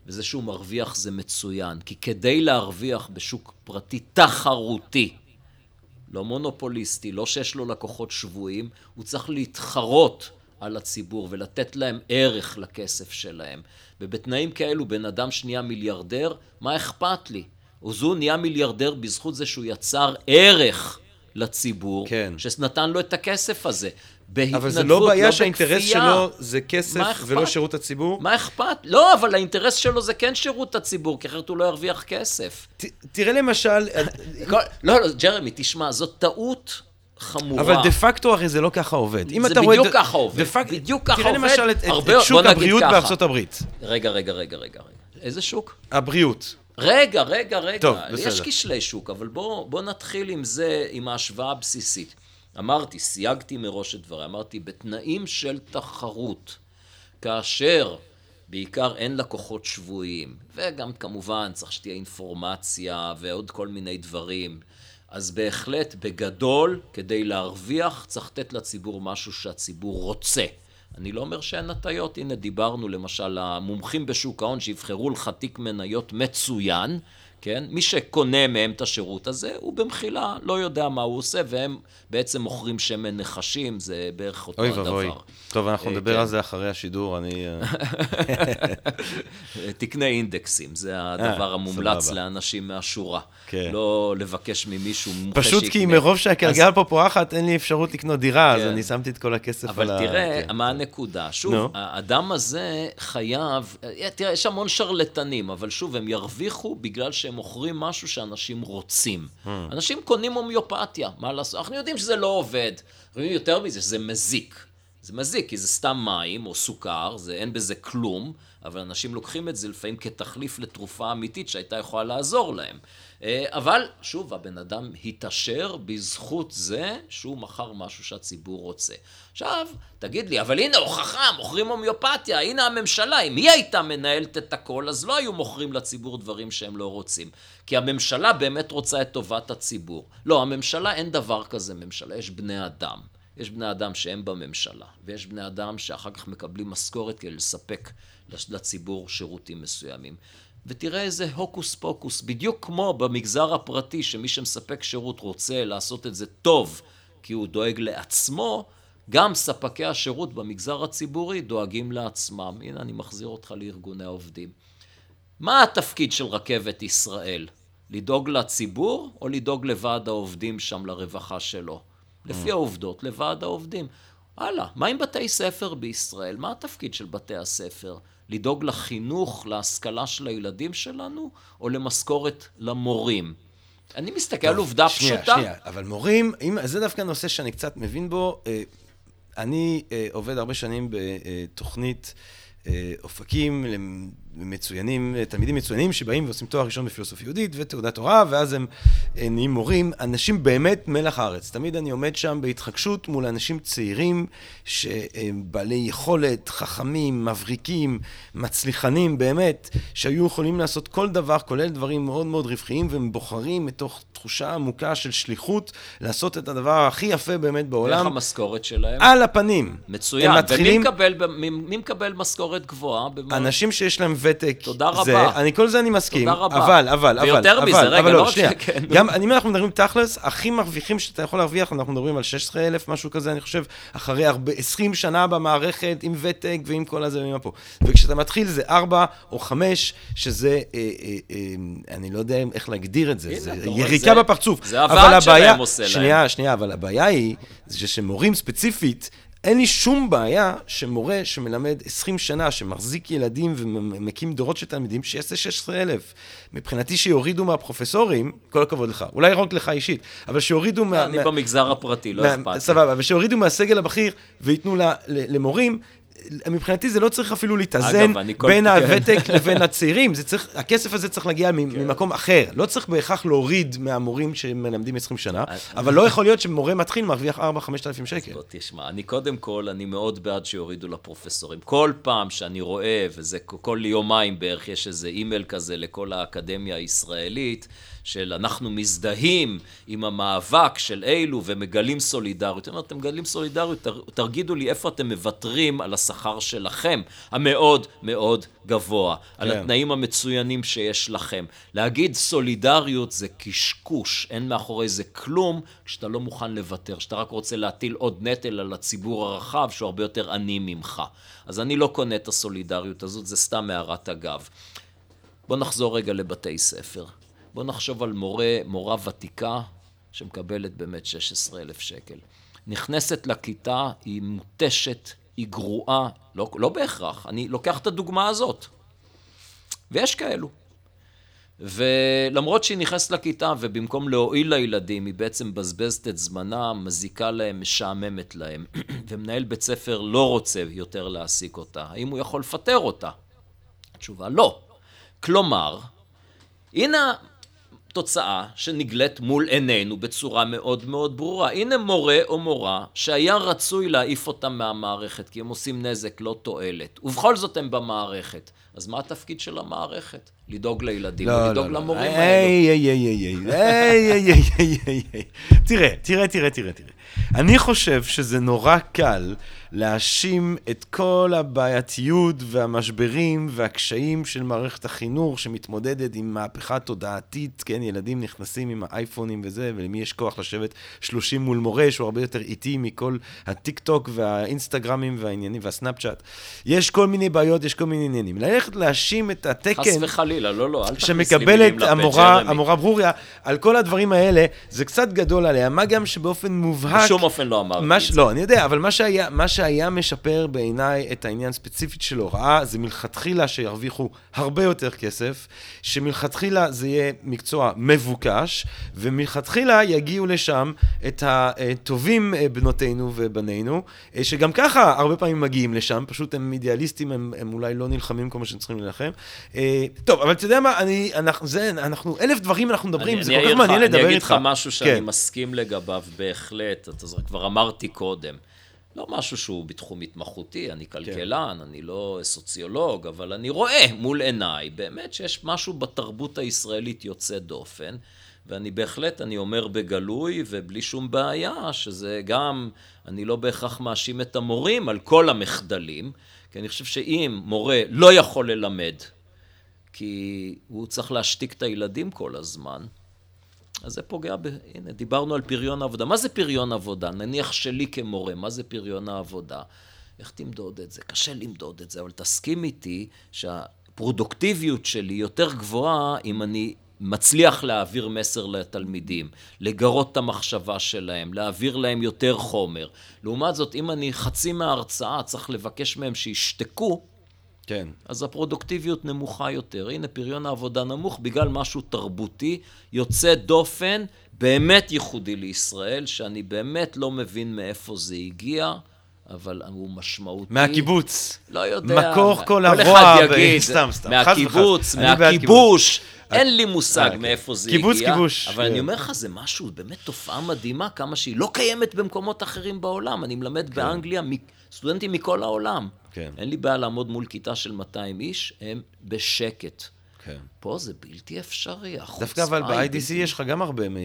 וזה שהוא מרוויח זה מצוין. כי כדי להרוויח בשוק פרטי תחרותי, לא מונופוליסטי, לא שיש לו לקוחות שבויים, הוא צריך להתחרות על הציבור ולתת להם ערך לכסף שלהם. ובתנאים כאלו בן אדם שנהיה מיליארדר, מה אכפת לי? עוזו נהיה מיליארדר בזכות זה שהוא יצר ערך לציבור, כן. שנתן לו את הכסף הזה. בהתנדבות, אבל זה לא בעיה לא שהאינטרס שלו זה כסף ולא שירות הציבור? מה אכפת? לא, אבל האינטרס שלו זה כן שירות הציבור, כי אחרת הוא לא ירוויח כסף. ת, תראה למשל... [laughs] לא, לא, ג'רמי, תשמע, זאת טעות חמורה. אבל דה פקטו הרי זה לא ככה עובד. זה בדיוק רואה, ככה עובד. דפק... בדיוק ככה עובד. תראה למשל את, הרבה... את שוק הבריאות בארצות הברית. רגע, רגע, רגע, רגע. איזה שוק? הבריאות. רגע, רגע, רגע. טוב, בסדר. יש כשלי שוק, אבל בוא, בוא נתחיל עם זה, עם ההשוואה הבסיסית. אמרתי, סייגתי מראש את דבריי, אמרתי, בתנאים של תחרות, כאשר בעיקר אין לקוחות שבויים, וגם כמובן צריך שתהיה אינפורמציה ועוד כל מיני דברים, אז בהחלט, בגדול, כדי להרוויח, צריך לתת לציבור משהו שהציבור רוצה. אני לא אומר שאין הטיות, הנה דיברנו למשל, המומחים בשוק ההון שיבחרו לך תיק מניות מצוין, כן? מי שקונה מהם את השירות הזה, הוא במחילה לא יודע מה הוא עושה, והם בעצם מוכרים שמן נחשים, זה בערך אותו אוי הדבר. אוי ואבוי. טוב, אנחנו אה, נדבר כן. על זה אחרי השידור, אני... אה, [laughs] תקנה אינדקסים, זה הדבר אה, המומלץ לאנשים מהשורה. כן. לא לבקש ממישהו מומחה שיקנה. פשוט כי מרוב שהכלגל פה פורחת, אין לי אפשרות לקנות דירה, אז כן. אני שמתי את כל הכסף על ה... אבל תראה, כן. מה הנקודה? שוב, האדם הזה חייב... תראה, יש המון שרלטנים, אבל שוב, הם ירוויחו בגלל שהם מוכרים משהו שאנשים רוצים. Hmm. אנשים קונים הומיופתיה, מה לעשות? אנחנו יודעים שזה לא עובד. יותר מזה, שזה מזיק. זה מזיק, כי זה סתם מים או סוכר, זה, אין בזה כלום, אבל אנשים לוקחים את זה לפעמים כתחליף לתרופה אמיתית שהייתה יכולה לעזור להם. אה, אבל, שוב, הבן אדם התעשר בזכות זה שהוא מכר משהו שהציבור רוצה. עכשיו, תגיד לי, אבל הנה הוכחה, מוכרים הומיופתיה, הנה הממשלה, אם היא הייתה מנהלת את הכל, אז לא היו מוכרים לציבור דברים שהם לא רוצים. כי הממשלה באמת רוצה את טובת הציבור. לא, הממשלה אין דבר כזה ממשלה, יש בני אדם. יש בני אדם שהם בממשלה, ויש בני אדם שאחר כך מקבלים משכורת כדי לספק לציבור שירותים מסוימים. ותראה איזה הוקוס פוקוס, בדיוק כמו במגזר הפרטי, שמי שמספק שירות רוצה לעשות את זה טוב, כי הוא דואג לעצמו, גם ספקי השירות במגזר הציבורי דואגים לעצמם. הנה, אני מחזיר אותך לארגוני העובדים. מה התפקיד של רכבת ישראל? לדאוג לציבור או לדאוג לוועד העובדים שם, לרווחה שלו? לפי mm. העובדות, לוועד העובדים. הלאה, מה עם בתי ספר בישראל? מה התפקיד של בתי הספר? לדאוג לחינוך, להשכלה של הילדים שלנו, או למשכורת למורים? אני מסתכל טוב, על עובדה שנייה, פשוטה. שנייה, שנייה, אבל מורים, אם, זה דווקא נושא שאני קצת מבין בו. אה, אני אה, עובד הרבה שנים בתוכנית אה, אופקים מצוינים, תלמידים מצוינים שבאים ועושים תואר ראשון בפילוסופיה יהודית ותעודת הוראה, ואז הם נהיים מורים, אנשים באמת מלח הארץ. תמיד אני עומד שם בהתחגשות מול אנשים צעירים, שהם בעלי יכולת, חכמים, מבריקים, מצליחנים, באמת, שהיו יכולים לעשות כל דבר, כולל דברים מאוד מאוד רווחיים, והם בוחרים מתוך תחושה עמוקה של שליחות, לעשות את הדבר הכי יפה באמת בעולם. ואיך המשכורת שלהם? על הפנים. מצוין. מתחילים... ומי מקבל, מי, מי מקבל משכורת גבוהה? במה... אנשים שיש להם ותק. תודה רבה. זה, אני כל זה אני מסכים. תודה רבה. אבל, אבל, ויותר אבל, ויותר מזה, אבל, רגע, אבל לא לא, רק שנייה. שכן. גם, אם אנחנו מדברים תכלס, הכי מרוויחים שאתה יכול להרוויח, אנחנו מדברים על 16,000, משהו כזה, אני חושב, אחרי הרבה, 20 שנה במערכת, עם ותק ועם כל הזה ועם הפה. וכשאתה מתחיל זה 4 או 5, שזה, אה, אה, אה, אני לא יודע איך להגדיר את זה, הנה, זה רואה, יריקה זה- בפרצוף. זה אבל הוועד שלהם עושה להם. שנייה, שנייה, אבל הבעיה היא, זה שמורים ספציפית, אין לי שום בעיה שמורה שמלמד 20 שנה, שמחזיק ילדים ומקים דורות של תלמידים, שיעשה 16,000. מבחינתי שיורידו מהפרופסורים, כל הכבוד לך, אולי רק לך אישית, אבל שיורידו מה... אני מה- במגזר הפרטי, לא אכפת. סבבה, אבל שיורידו מהסגל הבכיר וייתנו למורים. מבחינתי זה לא צריך אפילו להתאזן אגב, בין [laughs] כן. הוותק לבין הצעירים, זה צריך, הכסף הזה צריך להגיע ממקום אחר. לא צריך בהכרח להוריד מהמורים שמלמדים 20 שנה, אבל לא יכול להיות שמורה מתחיל מרוויח 4-5 אלפים שקל. בוא תשמע, אני קודם כל, אני מאוד בעד שיורידו לפרופסורים. כל פעם שאני רואה, וזה כל יומיים בערך, יש איזה אימייל כזה לכל האקדמיה הישראלית, של אנחנו מזדהים עם המאבק של אלו ומגלים סולידריות. אני אומר, אתם מגלים סולידריות, תגידו לי איפה אתם מוותרים על השכר שלכם, המאוד מאוד גבוה, על כן. התנאים המצוינים שיש לכם. להגיד סולידריות זה קשקוש, אין מאחורי זה כלום, כשאתה לא מוכן לוותר, שאתה רק רוצה להטיל עוד נטל על הציבור הרחב, שהוא הרבה יותר עני ממך. אז אני לא קונה את הסולידריות הזאת, זה סתם הערת אגב. בוא נחזור רגע לבתי ספר. בוא נחשוב על מורה, מורה ותיקה, שמקבלת באמת 16,000 שקל. נכנסת לכיתה, היא מותשת, היא גרועה, לא, לא בהכרח, אני לוקח את הדוגמה הזאת. ויש כאלו. ולמרות שהיא נכנסת לכיתה ובמקום להועיל לילדים, היא בעצם מבזבזת את זמנה, מזיקה להם, משעממת להם, [clears throat] ומנהל בית ספר לא רוצה יותר להעסיק אותה, האם הוא יכול לפטר אותה? התשובה לא. כלומר, הנה תוצאה שנגלית מול עינינו בצורה מאוד מאוד ברורה. הנה מורה או מורה שהיה רצוי להעיף אותם מהמערכת, כי הם עושים נזק, לא תועלת. ובכל זאת הם במערכת. אז מה התפקיד של המערכת? לדאוג לילדים לא, ולדאוג לא, לא. למורים היי, האלו. היי, היי, היי, היי, היי, היי, היי, היי. תראה, תראה, תראה, תראה, תראה. אני חושב שזה נורא קל להאשים את כל הבעייתיות והמשברים והקשיים של מערכת החינוך שמתמודדת עם מהפכה תודעתית, כן, ילדים נכנסים עם האייפונים וזה, ולמי יש כוח לשבת 30 מול מורה שהוא הרבה יותר איטי מכל הטיק טוק והאינסטגרמים והעניינים והסנאפצ'אט. יש כל מיני בעיות, יש כל מיני עניינים. ללכת להאשים את התקן... חס וחלילה, לא, לא, אל תכניס לי מילים לפה, המורה. המורה ברוריה, על כל הדברים האלה, זה קצת גדול עליה, מה גם שבאופן מובהק... בשום אופן לא אמרתי את ש- זה. לא, אני יודע, אבל מה שהיה, מה שהיה משפר בעיניי את העניין ספציפית של הוראה, זה מלכתחילה שירוויחו הרבה יותר כסף, שמלכתחילה זה יהיה מקצוע מבוקש, ומלכתחילה יגיעו לשם את הטובים אה, בנותינו ובנינו, אה, שגם ככה הרבה פעמים מגיעים לשם, פשוט הם אידיאליסטים, הם, הם אולי לא נלחמים כמו שהם צריכים להילחם. אה, טוב, אבל אתה יודע מה, אני, אנחנו, זה, אנחנו, אלף דברים אנחנו מדברים, אני- זה אני כל כך מעניין לדבר איתך. אני אגיד לך משהו שאני כן. מסכים לגביו בהחלט, אתה זוכר, כבר אמרתי קודם. לא משהו שהוא בתחום התמחותי, אני כלכלן, אני לא סוציולוג, אבל אני רואה מול עיניי באמת שיש משהו בתרבות הישראלית יוצא דופן, ואני בהחלט, אני אומר בגלוי ובלי שום בעיה, שזה גם, אני לא בהכרח מאשים את המורים על כל המחדלים, כי אני חושב שאם מורה לא יכול ללמד, כי הוא צריך להשתיק את הילדים כל הזמן, אז זה פוגע ב... הנה, דיברנו על פריון העבודה. מה זה פריון עבודה? נניח שלי כמורה, מה זה פריון העבודה? איך תמדוד את זה? קשה למדוד את זה, אבל תסכים איתי שהפרודוקטיביות שלי יותר גבוהה אם אני מצליח להעביר מסר לתלמידים, לגרות את המחשבה שלהם, להעביר להם יותר חומר. לעומת זאת, אם אני חצי מההרצאה צריך לבקש מהם שישתקו, כן. אז הפרודוקטיביות נמוכה יותר. הנה, פריון העבודה נמוך בגלל משהו תרבותי, יוצא דופן, באמת ייחודי לישראל, שאני באמת לא מבין מאיפה זה הגיע, אבל הוא משמעותי. מהקיבוץ. לא יודע. מקור כל כל הרוע. אחד ב- יגיד, [laughs] סתם, סתם. מהקיבוץ, מהכיבוש. אין לי מושג אה, מאיפה זה קיבוץ, הגיע. כיבוש. אבל אני כן. אומר לך, זה משהו, באמת תופעה מדהימה, כמה שהיא לא קיימת במקומות אחרים בעולם. אני מלמד באנגליה מ- סטודנטים מכל העולם. כן. אין לי בעיה לעמוד מול כיתה של 200 איש, הם בשקט. כן. פה זה בלתי אפשרי, החוצפה דווקא אבל ב-IDC יש לך גם הרבה מ- אה,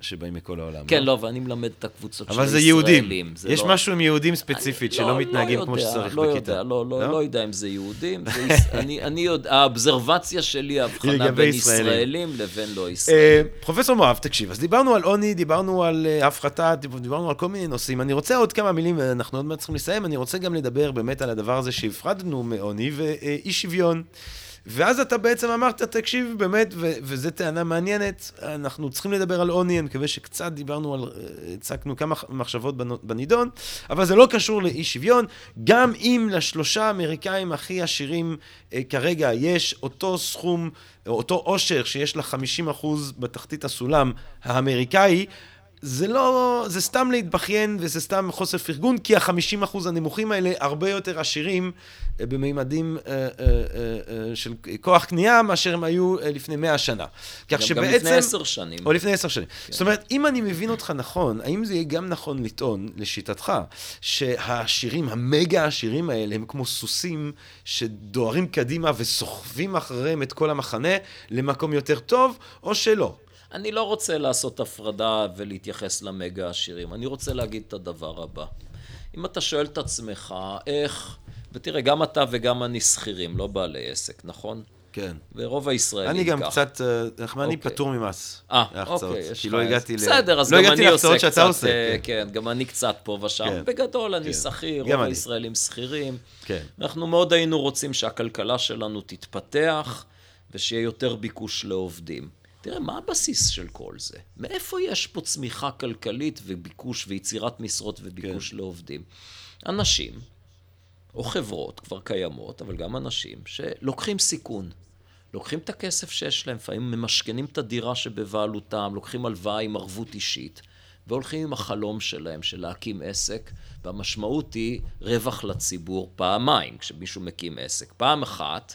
שבאים מכל העולם. כן, לא, ואני מלמד את הקבוצות של אבל הישראלים. זה יהודים. זה יש לא- משהו עם יהודים ספציפית, אני שלא לא- מתנהגים לא כמו יודע, שצריך לא בכיתה. יודע, לא, לא, לא יודע אם זה יהודים. זה [laughs] יש- אני, אני יודע, האובזרבציה שלי, ההבחנה בין ישראלים. ישראלים לבין לא אה, ישראלים. פרופסור מואב, תקשיב, אז דיברנו על עוני, דיברנו על אה, הפחתה, דיב- דיברנו על כל מיני נושאים. אני רוצה עוד כמה מילים, אנחנו עוד מעט צריכים לסיים, אני רוצה גם לדבר באמת על הדבר הזה שהפרדנו מעוני ואי שוויון. ואז אתה בעצם אמרת, תקשיב, באמת, וזו טענה מעניינת, אנחנו צריכים לדבר על עוני, אני מקווה שקצת דיברנו על, אה, הצקנו כמה מחשבות בנידון, אבל זה לא קשור לאי שוויון, גם אם לשלושה האמריקאים הכי עשירים אה, כרגע יש אותו סכום, או אותו עושר שיש לה 50% בתחתית הסולם האמריקאי, זה לא, זה סתם להתבכיין וזה סתם חוסר פרגון, כי החמישים אחוז הנמוכים האלה הרבה יותר עשירים במימדים אה, אה, אה, של כוח קנייה מאשר הם היו לפני מאה שנה. כך גם, גם לפני עשר שנים. או לפני עשר שנים. כן. זאת אומרת, אם אני מבין אותך נכון, האם זה יהיה גם נכון לטעון, לשיטתך, שהעשירים, המגה העשירים האלה, הם כמו סוסים שדוהרים קדימה וסוחבים אחריהם את כל המחנה למקום יותר טוב, או שלא? אני לא רוצה לעשות הפרדה ולהתייחס למגה עשירים. אני רוצה להגיד את הדבר הבא. אם אתה שואל את עצמך, איך... ותראה, גם אתה וגם אני שכירים, לא בעלי עסק, נכון? כן. ורוב הישראלים אני גם ככה. קצת, אה, איך- אני אוקיי. פטור ממס. אה, אוקיי, יש כי לך... לא הגעתי ל... בסדר, אז לא גם אני עושה שאתה קצת, עושה, אה, כן. כן, גם אני קצת פה ושם. כן. בגדול, אני כן. שכיר, רוב. הישראלים שכירים. כן. אנחנו מאוד היינו רוצים שהכלכלה שלנו תתפתח, ושיהיה יותר ביקוש לעובדים. תראה, מה הבסיס של כל זה? מאיפה יש פה צמיחה כלכלית וביקוש ויצירת משרות וביקוש כן. לעובדים? אנשים, או חברות כבר קיימות, אבל גם אנשים, שלוקחים סיכון. לוקחים את הכסף שיש להם, לפעמים ממשכנים את הדירה שבבעלותם, לוקחים הלוואה עם ערבות אישית, והולכים עם החלום שלהם של להקים עסק, והמשמעות היא רווח לציבור פעמיים, כשמישהו מקים עסק. פעם אחת,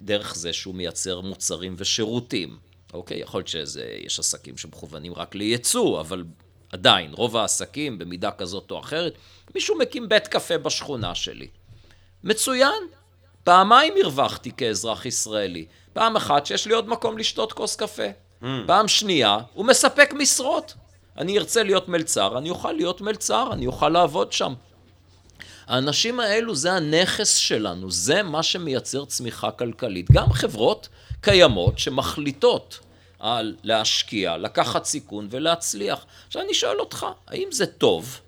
דרך זה שהוא מייצר מוצרים ושירותים. אוקיי? יכול להיות שיש עסקים שמכוונים רק לייצוא, אבל עדיין, רוב העסקים, במידה כזאת או אחרת, מישהו מקים בית קפה בשכונה שלי. מצוין. פעמיים הרווחתי כאזרח ישראלי. פעם אחת שיש לי עוד מקום לשתות כוס קפה. Mm. פעם שנייה, הוא מספק משרות. אני ארצה להיות מלצר, אני אוכל להיות מלצר, אני אוכל לעבוד שם. האנשים האלו זה הנכס שלנו, זה מה שמייצר צמיחה כלכלית. גם חברות קיימות שמחליטות על להשקיע, לקחת סיכון ולהצליח. עכשיו אני שואל אותך, האם זה טוב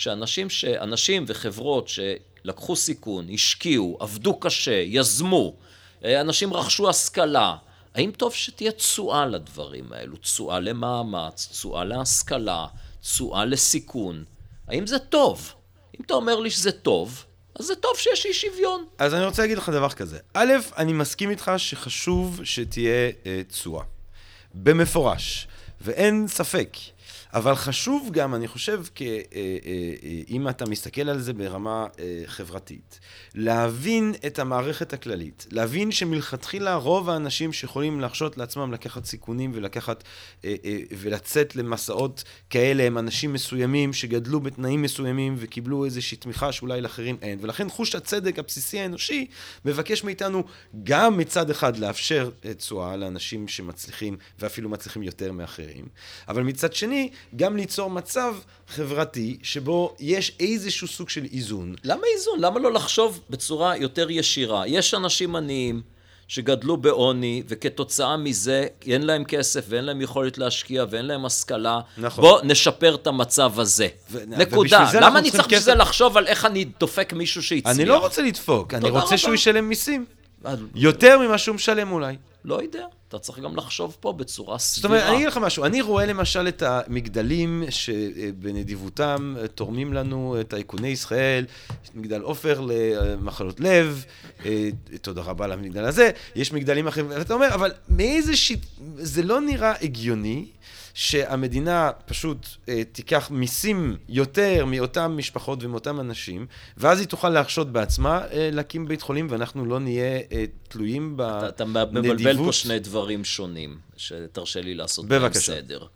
שאנשים ש... אנשים וחברות שלקחו סיכון, השקיעו, עבדו קשה, יזמו, אנשים רכשו השכלה, האם טוב שתהיה תשואה לדברים האלו? תשואה למאמץ, תשואה להשכלה, תשואה לסיכון. האם זה טוב? אם אתה אומר לי שזה טוב, אז זה טוב שיש אי שוויון. אז אני רוצה להגיד לך דבר כזה. א', אני מסכים איתך שחשוב שתהיה אה, תשואה. במפורש. ואין ספק. אבל חשוב גם, אני חושב, כ, אה, אה, אה, אם אתה מסתכל על זה ברמה חברתית, להבין את המערכת הכללית, להבין שמלכתחילה רוב האנשים שיכולים להרשות לעצמם לקחת סיכונים ולקחת ולצאת למסעות כאלה הם אנשים מסוימים שגדלו בתנאים מסוימים וקיבלו איזושהי תמיכה שאולי לאחרים אין. ולכן חוש הצדק הבסיסי האנושי מבקש מאיתנו גם מצד אחד לאפשר אה, תשואה לאנשים שמצליחים ואפילו מצליחים יותר מאחרים, אבל מצד שני גם ליצור מצב חברתי שבו יש איזשהו סוג של איזון. למה איזון? למה לא לחשוב בצורה יותר ישירה? יש אנשים עניים שגדלו בעוני, וכתוצאה מזה אין להם כסף ואין להם יכולת להשקיע ואין להם השכלה. נכון. בוא נשפר את המצב הזה. ו- נקודה. למה אני צריך בשביל זה? לחשוב על איך אני דופק מישהו שהצליח? אני לא רוצה לדפוק, אני רוצה רבה. שהוא ישלם מיסים. יותר ממה שהוא משלם אולי. לא יודע. אתה צריך גם לחשוב פה בצורה זאת סבירה. אומרת, אני אגיד לך משהו, אני רואה למשל את המגדלים שבנדיבותם תורמים לנו את האיכוני ישראל, יש מגדל עופר למחלות לב, תודה רבה למגדל הזה, יש מגדלים אחרים, ואתה אומר, אבל מאיזה שיט... זה לא נראה הגיוני שהמדינה פשוט אה, תיקח מיסים יותר מאותם משפחות ומאותם אנשים, ואז היא תוכל להרשות בעצמה אה, להקים בית חולים, ואנחנו לא נהיה אה, תלויים בנדיבות. אתה, אתה מבלבל פה שני דברים שונים, שתרשה לי לעשות בהם סדר.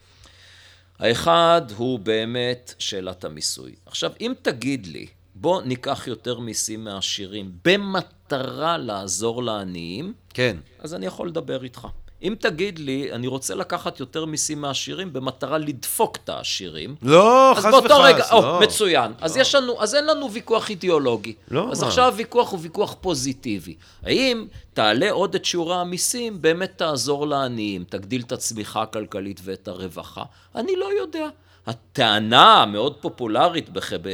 האחד הוא באמת שאלת המיסוי. עכשיו, אם תגיד לי, בוא ניקח יותר מיסים מהעשירים במטרה לעזור לעניים, כן. אז אני יכול לדבר איתך. אם תגיד לי, אני רוצה לקחת יותר מיסים מהעשירים במטרה לדפוק את העשירים, לא, חס וחס, רגע, לא. או, מצוין. לא. אז יש לנו, אז אין לנו ויכוח אידיאולוגי. לא. אז עכשיו הוויכוח הוא ויכוח פוזיטיבי. האם תעלה עוד את שיעורי המיסים, באמת תעזור לעניים, תגדיל את הצמיחה הכלכלית ואת הרווחה? אני לא יודע. הטענה המאוד פופולרית בח... ב...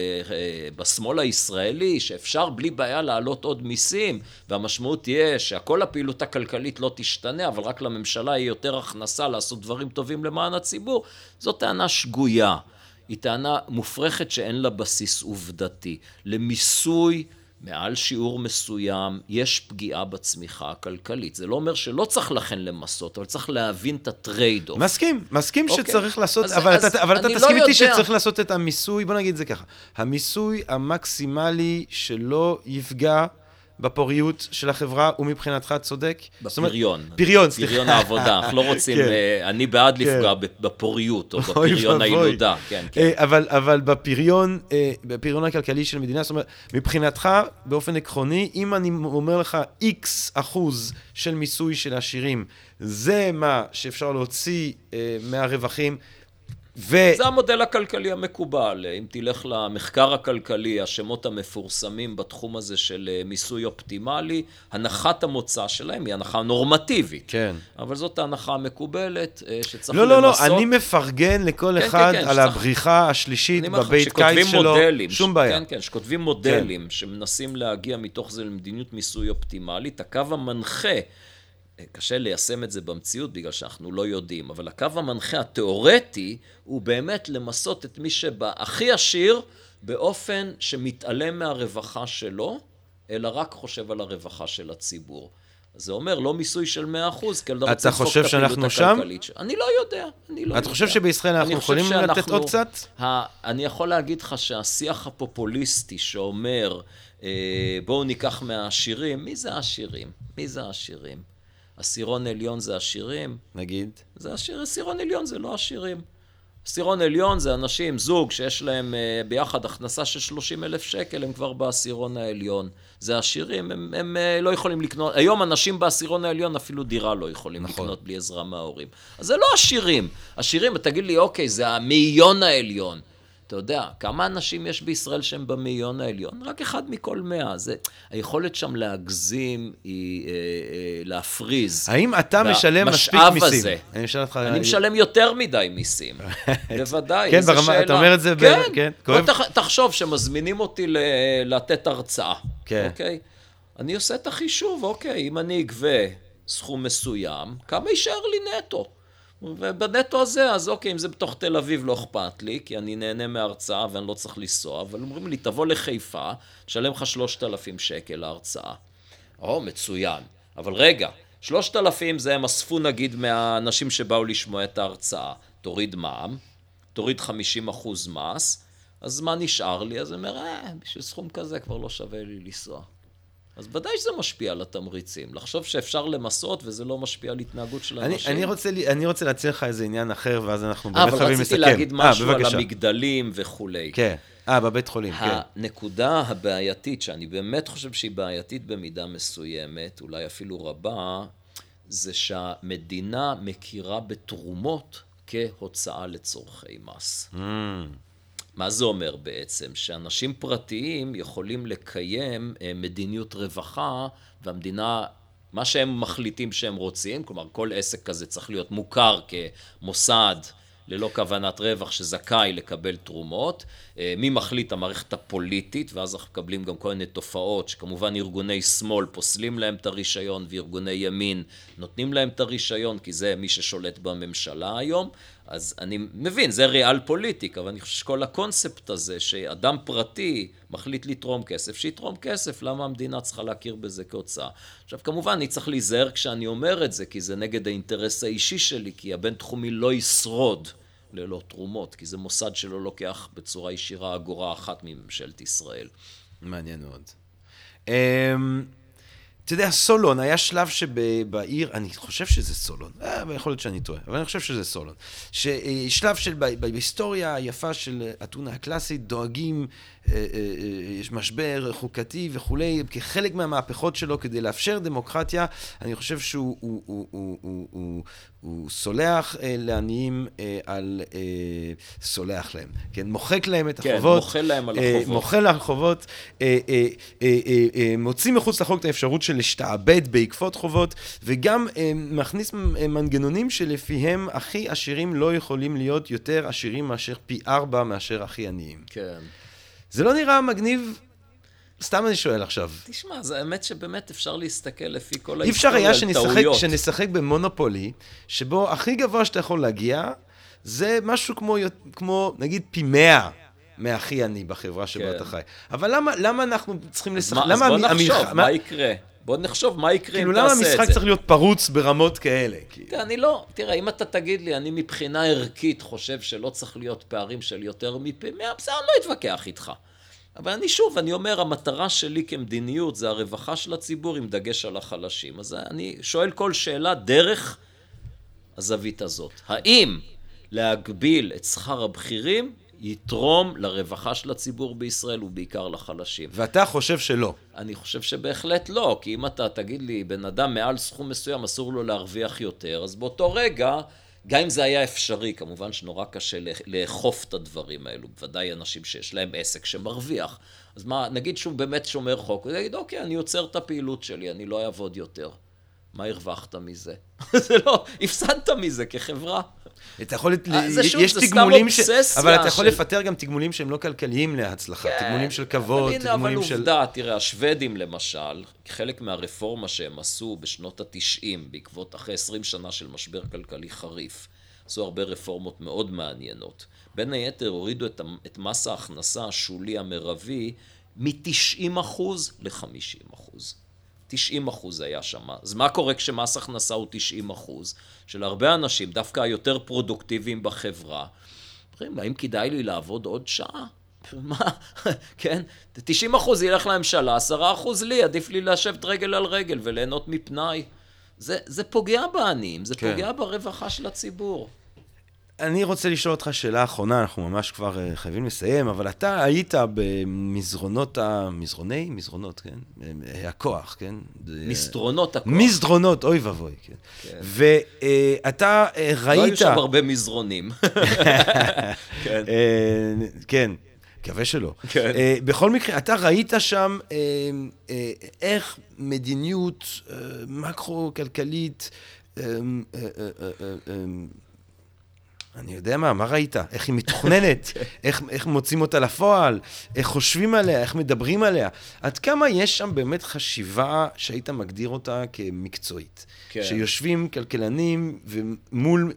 בשמאל הישראלי, שאפשר בלי בעיה להעלות עוד מיסים, והמשמעות תהיה שכל הפעילות הכלכלית לא תשתנה, אבל רק לממשלה יהיה יותר הכנסה לעשות דברים טובים למען הציבור, זו טענה שגויה. היא טענה מופרכת שאין לה בסיס עובדתי. למיסוי מעל שיעור מסוים יש פגיעה בצמיחה הכלכלית. זה לא אומר שלא צריך לכן למסות, אבל צריך להבין את ה trade-off. מסכים, מסכים אוקיי. שצריך לעשות, אז, אבל, אז אתה, אבל אתה לא תסכים לא איתי יודע... שצריך לעשות את המיסוי, בוא נגיד את זה ככה, המיסוי המקסימלי שלא יפגע בפוריות של החברה, הוא מבחינתך צודק? בפריון. פריון, סליחה. פריון העבודה, אנחנו לא רוצים, כן. אה, אני בעד כן. לפגוע בפוריות, או בפריון הילודה, כן, כן. אה, אבל, אבל בפריון, אה, בפריון הכלכלי של מדינה, זאת אומרת, מבחינתך, באופן עקרוני, אם אני אומר לך איקס אחוז של מיסוי של עשירים, זה מה שאפשר להוציא מהרווחים, ו... זה המודל הכלכלי המקובל. אם תלך למחקר הכלכלי, השמות המפורסמים בתחום הזה של אה, מיסוי אופטימלי, הנחת המוצא שלהם היא הנחה נורמטיבית. כן. אבל זאת ההנחה המקובלת אה, שצריך לא, למסות. לא, לא, אני מפרגן לכל כן, אחד כן, כן, על שצריך... הבריחה השלישית בבית קיץ שלו. מודלים, שום בעיה. כן, כן, שכותבים מודלים כן. שמנסים להגיע מתוך זה למדיניות מיסוי אופטימלית, הקו המנחה... קשה ליישם את זה במציאות בגלל שאנחנו לא יודעים, אבל הקו המנחה התיאורטי הוא באמת למסות את מי שבהכי עשיר באופן שמתעלם מהרווחה שלו, אלא רק חושב על הרווחה של הציבור. זה אומר לא מיסוי של 100%, כי אתה רוצה לדפוק את הפעילות הכלכלית. שם? אני לא יודע, אני לא אתה יודע. חושב שבישראל אנחנו יכולים שאנחנו, לתת עוד קצת? ה, אני יכול להגיד לך שהשיח הפופוליסטי שאומר, אה, בואו ניקח מהעשירים, מי זה העשירים? מי זה העשירים? עשירון עליון זה עשירים. נגיד? זה עשיר, עשירון עליון זה לא עשירים. עשירון עליון זה אנשים, זוג שיש להם uh, ביחד הכנסה של 30 אלף שקל, הם כבר בעשירון העליון. זה עשירים, הם, הם uh, לא יכולים לקנות, היום אנשים בעשירון העליון אפילו דירה לא יכולים נכון. לקנות בלי עזרה מההורים. אז זה לא עשירים. עשירים, תגיד לי, אוקיי, זה המאיון העליון. אתה יודע, כמה אנשים יש בישראל שהם במאיון העליון? רק אחד מכל מאה. זה, היכולת שם להגזים היא אה, אה, להפריז. האם אתה משלם מספיק מיסים? הזה. אני, אותך... אני משלם יותר מדי מיסים. [laughs] בוודאי, כן, ברמה, שאלה. אתה אומר את זה כן, ב... כן, כואב. תח, תחשוב שמזמינים אותי ל, לתת הרצאה. כן. אוקיי? אני עושה את החישוב, אוקיי, אם אני אגבה סכום מסוים, כמה יישאר לי נטו? ובנטו הזה, אז אוקיי, אם זה בתוך תל אביב לא אכפת לי, כי אני נהנה מההרצאה ואני לא צריך לנסוע, אבל אומרים לי, תבוא לחיפה, תשלם לך שלושת אלפים שקל להרצאה. או, מצוין. אבל רגע, שלושת אלפים זה הם אספו נגיד מהאנשים שבאו לשמוע את ההרצאה. תוריד מע"מ, תוריד חמישים אחוז מס, אז מה נשאר לי? אז אני אומר, אה, בשביל סכום כזה כבר לא שווה לי לנסוע. אז ודאי שזה משפיע על התמריצים. לחשוב שאפשר למסות וזה לא משפיע על התנהגות של אנשים. אני, אני, רוצה, אני רוצה להציע לך איזה עניין אחר, ואז אנחנו באמת חייבים לסכם. אבל רציתי להגיד משהו 아, על המגדלים וכולי. כן. אה, בבית חולים, כן. הנקודה הבעייתית, שאני באמת חושב שהיא בעייתית במידה מסוימת, אולי אפילו רבה, זה שהמדינה מכירה בתרומות כהוצאה לצורכי מס. Mm. מה זה אומר בעצם? שאנשים פרטיים יכולים לקיים אה, מדיניות רווחה, והמדינה, מה שהם מחליטים שהם רוצים, כלומר כל עסק כזה צריך להיות מוכר כמוסד ללא כוונת רווח שזכאי לקבל תרומות. אה, מי מחליט? המערכת הפוליטית, ואז אנחנו מקבלים גם כל מיני תופעות שכמובן ארגוני שמאל פוסלים להם את הרישיון וארגוני ימין נותנים להם את הרישיון כי זה מי ששולט בממשלה היום. אז אני מבין, זה ריאל פוליטיק, אבל אני חושב שכל הקונספט הזה, שאדם פרטי מחליט לתרום כסף, שיתרום כסף, למה המדינה צריכה להכיר בזה כהוצאה? עכשיו, כמובן, אני צריך להיזהר כשאני אומר את זה, כי זה נגד האינטרס האישי שלי, כי הבינתחומי לא ישרוד ללא תרומות, כי זה מוסד שלא לוקח בצורה ישירה אגורה אחת מממשלת ישראל. מעניין מאוד. אתה יודע, סולון, היה שלב שבעיר, אני חושב שזה סולון, אה, יכול להיות שאני טועה, אבל אני חושב שזה סולון. שלב של, בהיסטוריה היפה של אתונה הקלאסית, דואגים אה, אה, אה, יש משבר חוקתי וכולי, כחלק מהמהפכות שלו כדי לאפשר דמוקרטיה, אני חושב שהוא הוא, הוא, הוא, הוא, הוא, הוא סולח לעניים על... סולח להם, כן? מוחק להם את כן, החובות. כן, מוחל להם על החובות. מוחל על החובות, מוציא מחוץ לחוק את האפשרות של להשתעבד בעקבות חובות, וגם מכניס מנגנונים שלפיהם הכי עשירים לא יכולים להיות יותר עשירים מאשר פי ארבע מאשר הכי עניים. כן. זה לא נראה מגניב? סתם אני שואל עכשיו. תשמע, זה האמת שבאמת אפשר להסתכל לפי כל ההיסטוריה על אפשר היה שנשחק במונופולי, שבו הכי גבוה שאתה יכול להגיע, זה משהו כמו, כמו נגיד פי מאה מהכי עני בחברה שבה כן. אתה חי. אבל למה, למה אנחנו צריכים לשחק? מה, למה אז בוא נחשוב, מה... מה יקרה? בוא נחשוב מה יקרה כאילו, אם תעשה את זה. כאילו, למה המשחק צריך להיות פרוץ ברמות כאלה? תראה, אני לא, תראה, אם אתה תגיד לי, אני מבחינה ערכית חושב שלא צריך להיות פערים של יותר מפי מאה, בסדר, אני לא אתווכח איתך. אבל אני שוב, אני אומר, המטרה שלי כמדיניות זה הרווחה של הציבור עם דגש על החלשים. אז אני שואל כל שאלה דרך הזווית הזאת. האם להגביל את שכר הבכירים יתרום לרווחה של הציבור בישראל ובעיקר לחלשים. ואתה חושב שלא. אני חושב שבהחלט לא, כי אם אתה תגיד לי, בן אדם מעל סכום מסוים אסור לו להרוויח יותר, אז באותו רגע, גם אם זה היה אפשרי, כמובן שנורא קשה לאכוף את הדברים האלו, בוודאי אנשים שיש להם עסק שמרוויח. אז מה, נגיד שהוא באמת שומר חוק, הוא יגיד, אוקיי, אני עוצר את הפעילות שלי, אני לא אעבוד יותר. מה הרווחת מזה? [laughs] זה לא, הפסדת מזה כחברה. אתה יכול, אה, זה שוב, יש זה תגמולים, ש... אבל אתה יכול של... לפטר גם תגמולים שהם לא כלכליים להצלחה, כן, תגמולים של כבוד, אבל תגמולים אבל של... אבל עובדה, תראה, השוודים למשל, חלק מהרפורמה שהם עשו בשנות התשעים, בעקבות אחרי עשרים שנה של משבר כלכלי חריף, עשו הרבה רפורמות מאוד מעניינות. בין היתר הורידו את, את מס ההכנסה השולי המרבי מ-90% ל-50%. 90 אחוז היה שם. אז מה קורה כשמס הכנסה הוא 90 אחוז? של הרבה אנשים, דווקא היותר פרודוקטיביים בחברה, אומרים, האם כדאי לי לעבוד עוד שעה? מה? [laughs] כן? 90 אחוז ילך לממשלה, 10 אחוז לי, עדיף לי לשבת רגל על רגל וליהנות מפנאי. זה, זה פוגע בעניים, זה כן. פוגע ברווחה של הציבור. אני רוצה לשאול אותך שאלה אחרונה, אנחנו ממש כבר uh, חייבים לסיים, אבל אתה היית במזרונות ה... מזרוני? מזרונות, כן? אה, הכוח, כן? מסדרונות הכוח. מסדרונות, אוי ואבוי, כן. כן. ואתה uh, uh, ראית... לא היו שם הרבה מזרונים. [laughs] כן. uh, כן. מקווה שלא. כן. Uh, בכל מקרה, אתה ראית שם uh, uh, איך מדיניות uh, מקרו-כלכלית uh, uh, uh, uh, uh, אני יודע מה, מה ראית? איך היא מתוכננת? [laughs] איך, איך מוצאים אותה לפועל? איך חושבים עליה? איך מדברים עליה? עד כמה יש שם באמת חשיבה שהיית מגדיר אותה כמקצועית? כן. שיושבים כלכלנים ומול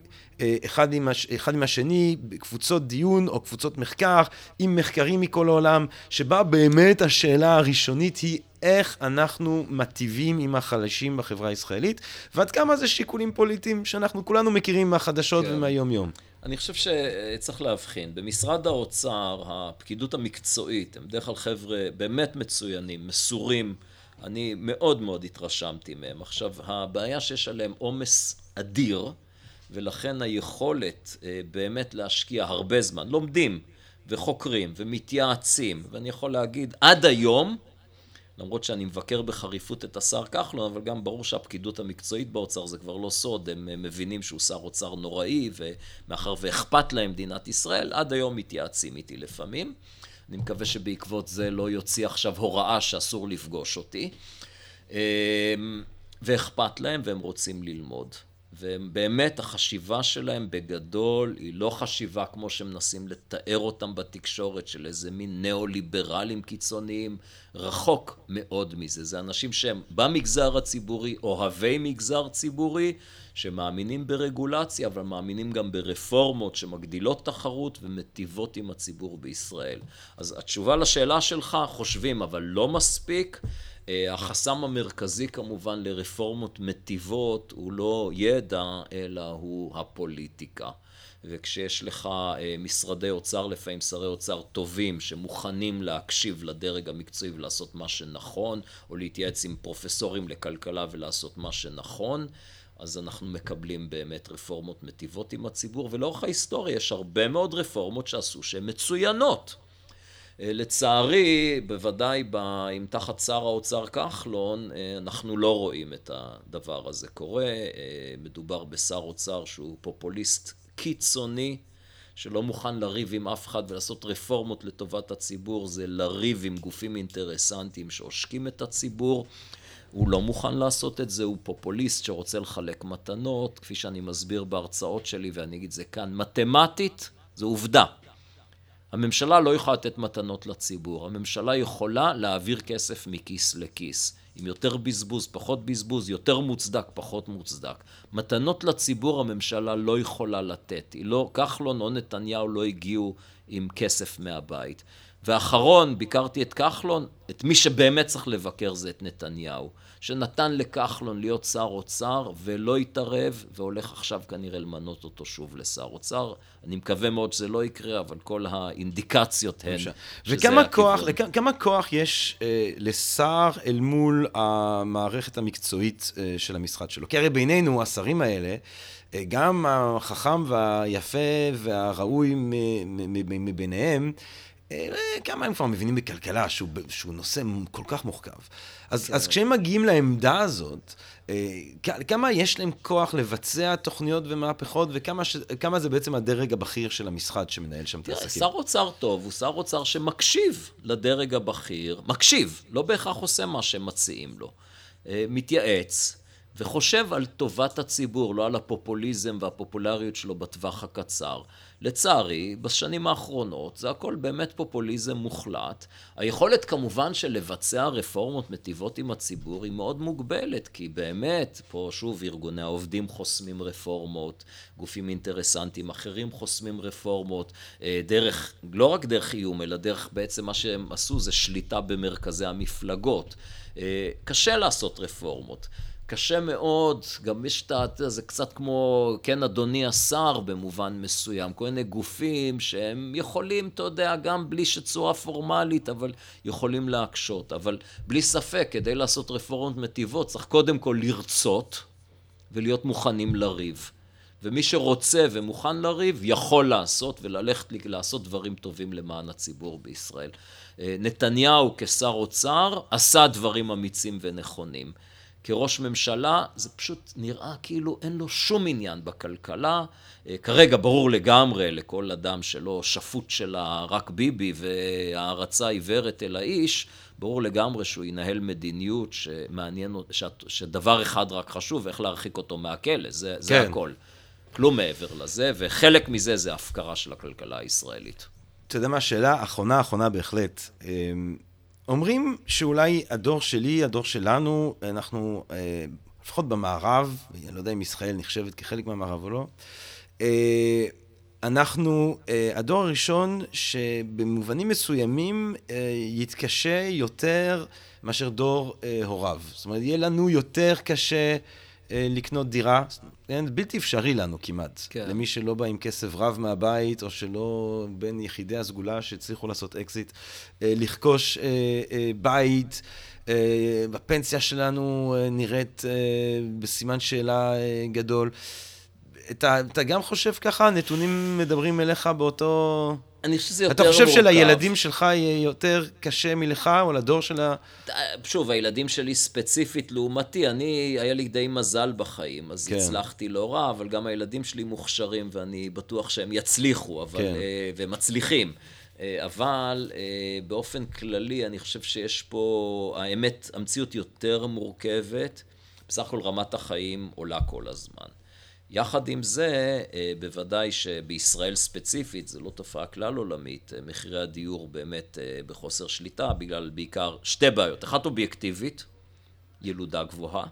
אחד עם, הש, אחד עם השני בקבוצות דיון או קבוצות מחקר, עם מחקרים מכל העולם, שבה באמת השאלה הראשונית היא איך אנחנו מטיבים עם החלשים בחברה הישראלית, ועד כמה זה שיקולים פוליטיים שאנחנו כולנו מכירים מהחדשות כן. ומהיום-יום. אני חושב שצריך להבחין. במשרד האוצר, הפקידות המקצועית, הם בדרך כלל חבר'ה באמת מצוינים, מסורים. אני מאוד מאוד התרשמתי מהם. עכשיו, הבעיה שיש עליהם עומס אדיר, ולכן היכולת אה, באמת להשקיע הרבה זמן, לומדים וחוקרים ומתייעצים, ואני יכול להגיד, עד היום, למרות שאני מבקר בחריפות את השר כחלון, אבל גם ברור שהפקידות המקצועית באוצר זה כבר לא סוד, הם מבינים שהוא שר אוצר נוראי, ומאחר ואכפת להם מדינת ישראל, עד היום מתייעצים איתי לפעמים. אני מקווה שבעקבות זה לא יוציא עכשיו הוראה שאסור לפגוש אותי. אמ, ואכפת להם והם רוצים ללמוד. ובאמת החשיבה שלהם בגדול היא לא חשיבה כמו שמנסים לתאר אותם בתקשורת של איזה מין ניאו-ליברלים קיצוניים, רחוק מאוד מזה. זה אנשים שהם במגזר הציבורי, אוהבי מגזר ציבורי, שמאמינים ברגולציה, אבל מאמינים גם ברפורמות שמגדילות תחרות ומטיבות עם הציבור בישראל. אז התשובה לשאלה שלך, חושבים, אבל לא מספיק. אה, החסם המרכזי כמובן לרפורמות מטיבות הוא לא ידע, אלא הוא הפוליטיקה. וכשיש לך אה, משרדי אוצר, לפעמים שרי אוצר טובים, שמוכנים להקשיב לדרג המקצועי ולעשות מה שנכון, או להתייעץ עם פרופסורים לכלכלה ולעשות מה שנכון, אז אנחנו מקבלים באמת רפורמות מטיבות עם הציבור, ולאורך ההיסטוריה יש הרבה מאוד רפורמות שעשו שהן מצוינות. אה, לצערי, בוודאי אם תחת שר האוצר כחלון, אה, אנחנו לא רואים את הדבר הזה קורה. אה, מדובר בשר אוצר שהוא פופוליסט קיצוני, שלא מוכן לריב עם אף אחד ולעשות רפורמות לטובת הציבור, זה לריב עם גופים אינטרסנטיים שעושקים את הציבור. הוא לא מוכן לעשות את זה, הוא פופוליסט שרוצה לחלק מתנות, כפי שאני מסביר בהרצאות שלי, ואני אגיד זה כאן, מתמטית, זו עובדה. הממשלה לא יכולה לתת מתנות לציבור, הממשלה יכולה להעביר כסף מכיס לכיס. עם יותר בזבוז, פחות בזבוז, יותר מוצדק, פחות מוצדק. מתנות לציבור הממשלה לא יכולה לתת. היא לא, כחלון או נתניהו לא הגיעו עם כסף מהבית. ואחרון, ביקרתי את כחלון, את מי שבאמת צריך לבקר זה את נתניהו. שנתן לכחלון להיות שר אוצר ולא התערב, והולך עכשיו כנראה למנות אותו שוב לשר אוצר. אני מקווה מאוד שזה לא יקרה, אבל כל האינדיקציות הן שזה וכמה כוח, כמה כוח יש אה, לשר אל מול המערכת המקצועית אה, של המשרד שלו? כי הרי בינינו, השרים האלה, אה, גם החכם והיפה והראוי מביניהם, כמה הם כבר מבינים בכלכלה, שהוא, שהוא נושא כל כך מורכב. אז, כן. אז כשהם מגיעים לעמדה הזאת, אה, כמה יש להם כוח לבצע תוכניות ומהפכות, וכמה זה בעצם הדרג הבכיר של המשרד שמנהל שם את העסקים? שר אוצר טוב הוא שר אוצר שמקשיב לדרג הבכיר, מקשיב, לא בהכרח עושה מה שהם מציעים לו. אה, מתייעץ. וחושב על טובת הציבור, לא על הפופוליזם והפופולריות שלו בטווח הקצר. לצערי, בשנים האחרונות זה הכל באמת פופוליזם מוחלט. היכולת כמובן של לבצע רפורמות מטיבות עם הציבור היא מאוד מוגבלת, כי באמת, פה שוב ארגוני העובדים חוסמים רפורמות, גופים אינטרסנטיים אחרים חוסמים רפורמות, אה, דרך, לא רק דרך איום, אלא דרך בעצם מה שהם עשו זה שליטה במרכזי המפלגות. אה, קשה לעשות רפורמות. קשה מאוד, גם יש את ה... זה קצת כמו, כן, אדוני השר במובן מסוים, כל מיני גופים שהם יכולים, אתה יודע, גם בלי שצורה פורמלית, אבל יכולים להקשות. אבל בלי ספק, כדי לעשות רפורמות מטיבות, צריך קודם כל לרצות ולהיות מוכנים לריב. ומי שרוצה ומוכן לריב, יכול לעשות וללכת לעשות דברים טובים למען הציבור בישראל. אה, נתניהו כשר אוצר עשה דברים אמיצים ונכונים. כראש ממשלה, זה פשוט נראה כאילו אין לו שום עניין בכלכלה. אה, כרגע ברור לגמרי לכל אדם שלא שפוט שלה רק ביבי והערצה עיוורת אל האיש, ברור לגמרי שהוא ינהל מדיניות שמעניין, שדבר אחד רק חשוב, איך להרחיק אותו מהכלא, זה, זה כן. הכל. כלום מעבר לזה, וחלק מזה זה הפקרה של הכלכלה הישראלית. אתה יודע מה השאלה? אחרונה, אחרונה בהחלט. אומרים שאולי הדור שלי, הדור שלנו, אנחנו, אה, לפחות במערב, אני לא יודע אם ישראל נחשבת כחלק מהמערב או לא, אה, אנחנו אה, הדור הראשון שבמובנים מסוימים יתקשה יותר מאשר דור הוריו. זאת אומרת, יהיה לנו יותר קשה לקנות דירה. כן, בלתי אפשרי לנו כמעט. כן. למי שלא בא עם כסף רב מהבית, או שלא בין יחידי הסגולה שהצליחו לעשות אקזיט, אה, לרכוש אה, אה, בית. הפנסיה שלנו נראית בסימן שאלה גדול. אתה, אתה גם חושב ככה? הנתונים מדברים אליך באותו... אני חושב שזה יותר מורכב. אתה חושב שלילדים שלך יהיה יותר קשה מלך, או לדור של ה... שוב, הילדים שלי ספציפית לעומתי, אני, היה לי די מזל בחיים, אז כן. הצלחתי לא רע, אבל גם הילדים שלי מוכשרים, ואני בטוח שהם יצליחו, אבל... כן. אה, ומצליחים. אה, אבל אה, באופן כללי, אני חושב שיש פה, האמת, המציאות יותר מורכבת. בסך הכל רמת החיים עולה כל הזמן. יחד עם זה, בוודאי שבישראל ספציפית, זו לא תופעה כלל עולמית, מחירי הדיור באמת בחוסר שליטה, בגלל בעיקר שתי בעיות. אחת אובייקטיבית, ילודה גבוהה.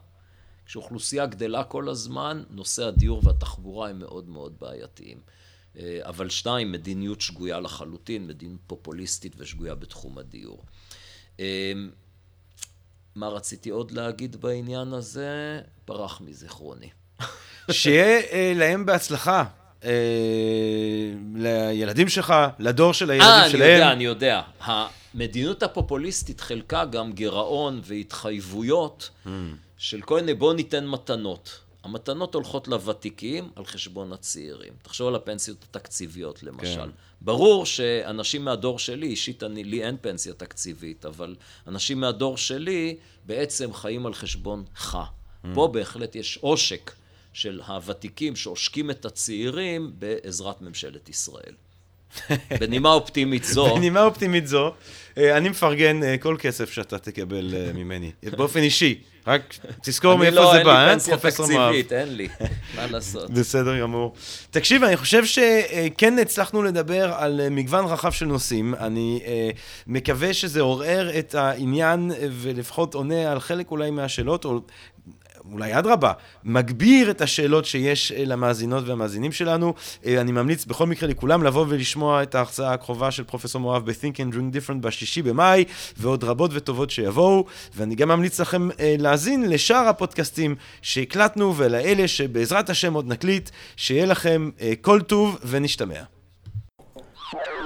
כשאוכלוסייה גדלה כל הזמן, נושא הדיור והתחבורה הם מאוד מאוד בעייתיים. אה, אבל שתיים, מדיניות שגויה לחלוטין, מדיניות פופוליסטית ושגויה בתחום הדיור. אה, מה רציתי עוד להגיד בעניין הזה? פרח מזיכרוני. שיהיה אה, להם בהצלחה. לילדים שלך, לדור של הילדים 아, שלהם. אה, אני יודע, אני יודע. המדיניות הפופוליסטית חלקה גם גירעון והתחייבויות mm. של כל מיני בוא ניתן מתנות. המתנות הולכות לוותיקים על חשבון הצעירים. תחשוב על הפנסיות התקציביות למשל. כן. ברור שאנשים מהדור שלי, אישית אני, לי אין פנסיה תקציבית, אבל אנשים מהדור שלי בעצם חיים על חשבונך. Mm. פה בהחלט יש עושק של הוותיקים שעושקים את הצעירים בעזרת ממשלת ישראל. בנימה אופטימית זו. [laughs] בנימה אופטימית זו, אה, אני מפרגן אה, כל כסף שאתה תקבל אה, [laughs] ממני, באופן אישי. רק תזכור מאיפה לא, זה בא, אה? אני לא, אין לי פנסיה תקציבית, אין לי, מה לעשות. בסדר גמור. תקשיב, אני חושב שכן הצלחנו לדבר על מגוון רחב של נושאים. אני מקווה שזה עורר את העניין ולפחות עונה על חלק אולי מהשאלות, או אולי אדרבה, מגביר את השאלות שיש אה, למאזינות והמאזינים שלנו. אה, אני ממליץ בכל מקרה לכולם לבוא ולשמוע את ההרצאה הקרובה של פרופסור מואב ב-Think and Drink Different בשישי במאי, ועוד רבות וטובות שיבואו. ואני גם ממליץ לכם אה, להאזין לשאר הפודקאסטים שהקלטנו ולאלה שבעזרת השם עוד נקליט. שיהיה לכם כל טוב ונשתמע.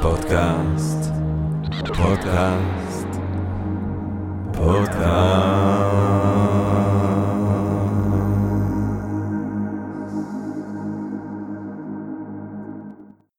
פודקאסט, פודקאסט, פודקאסט.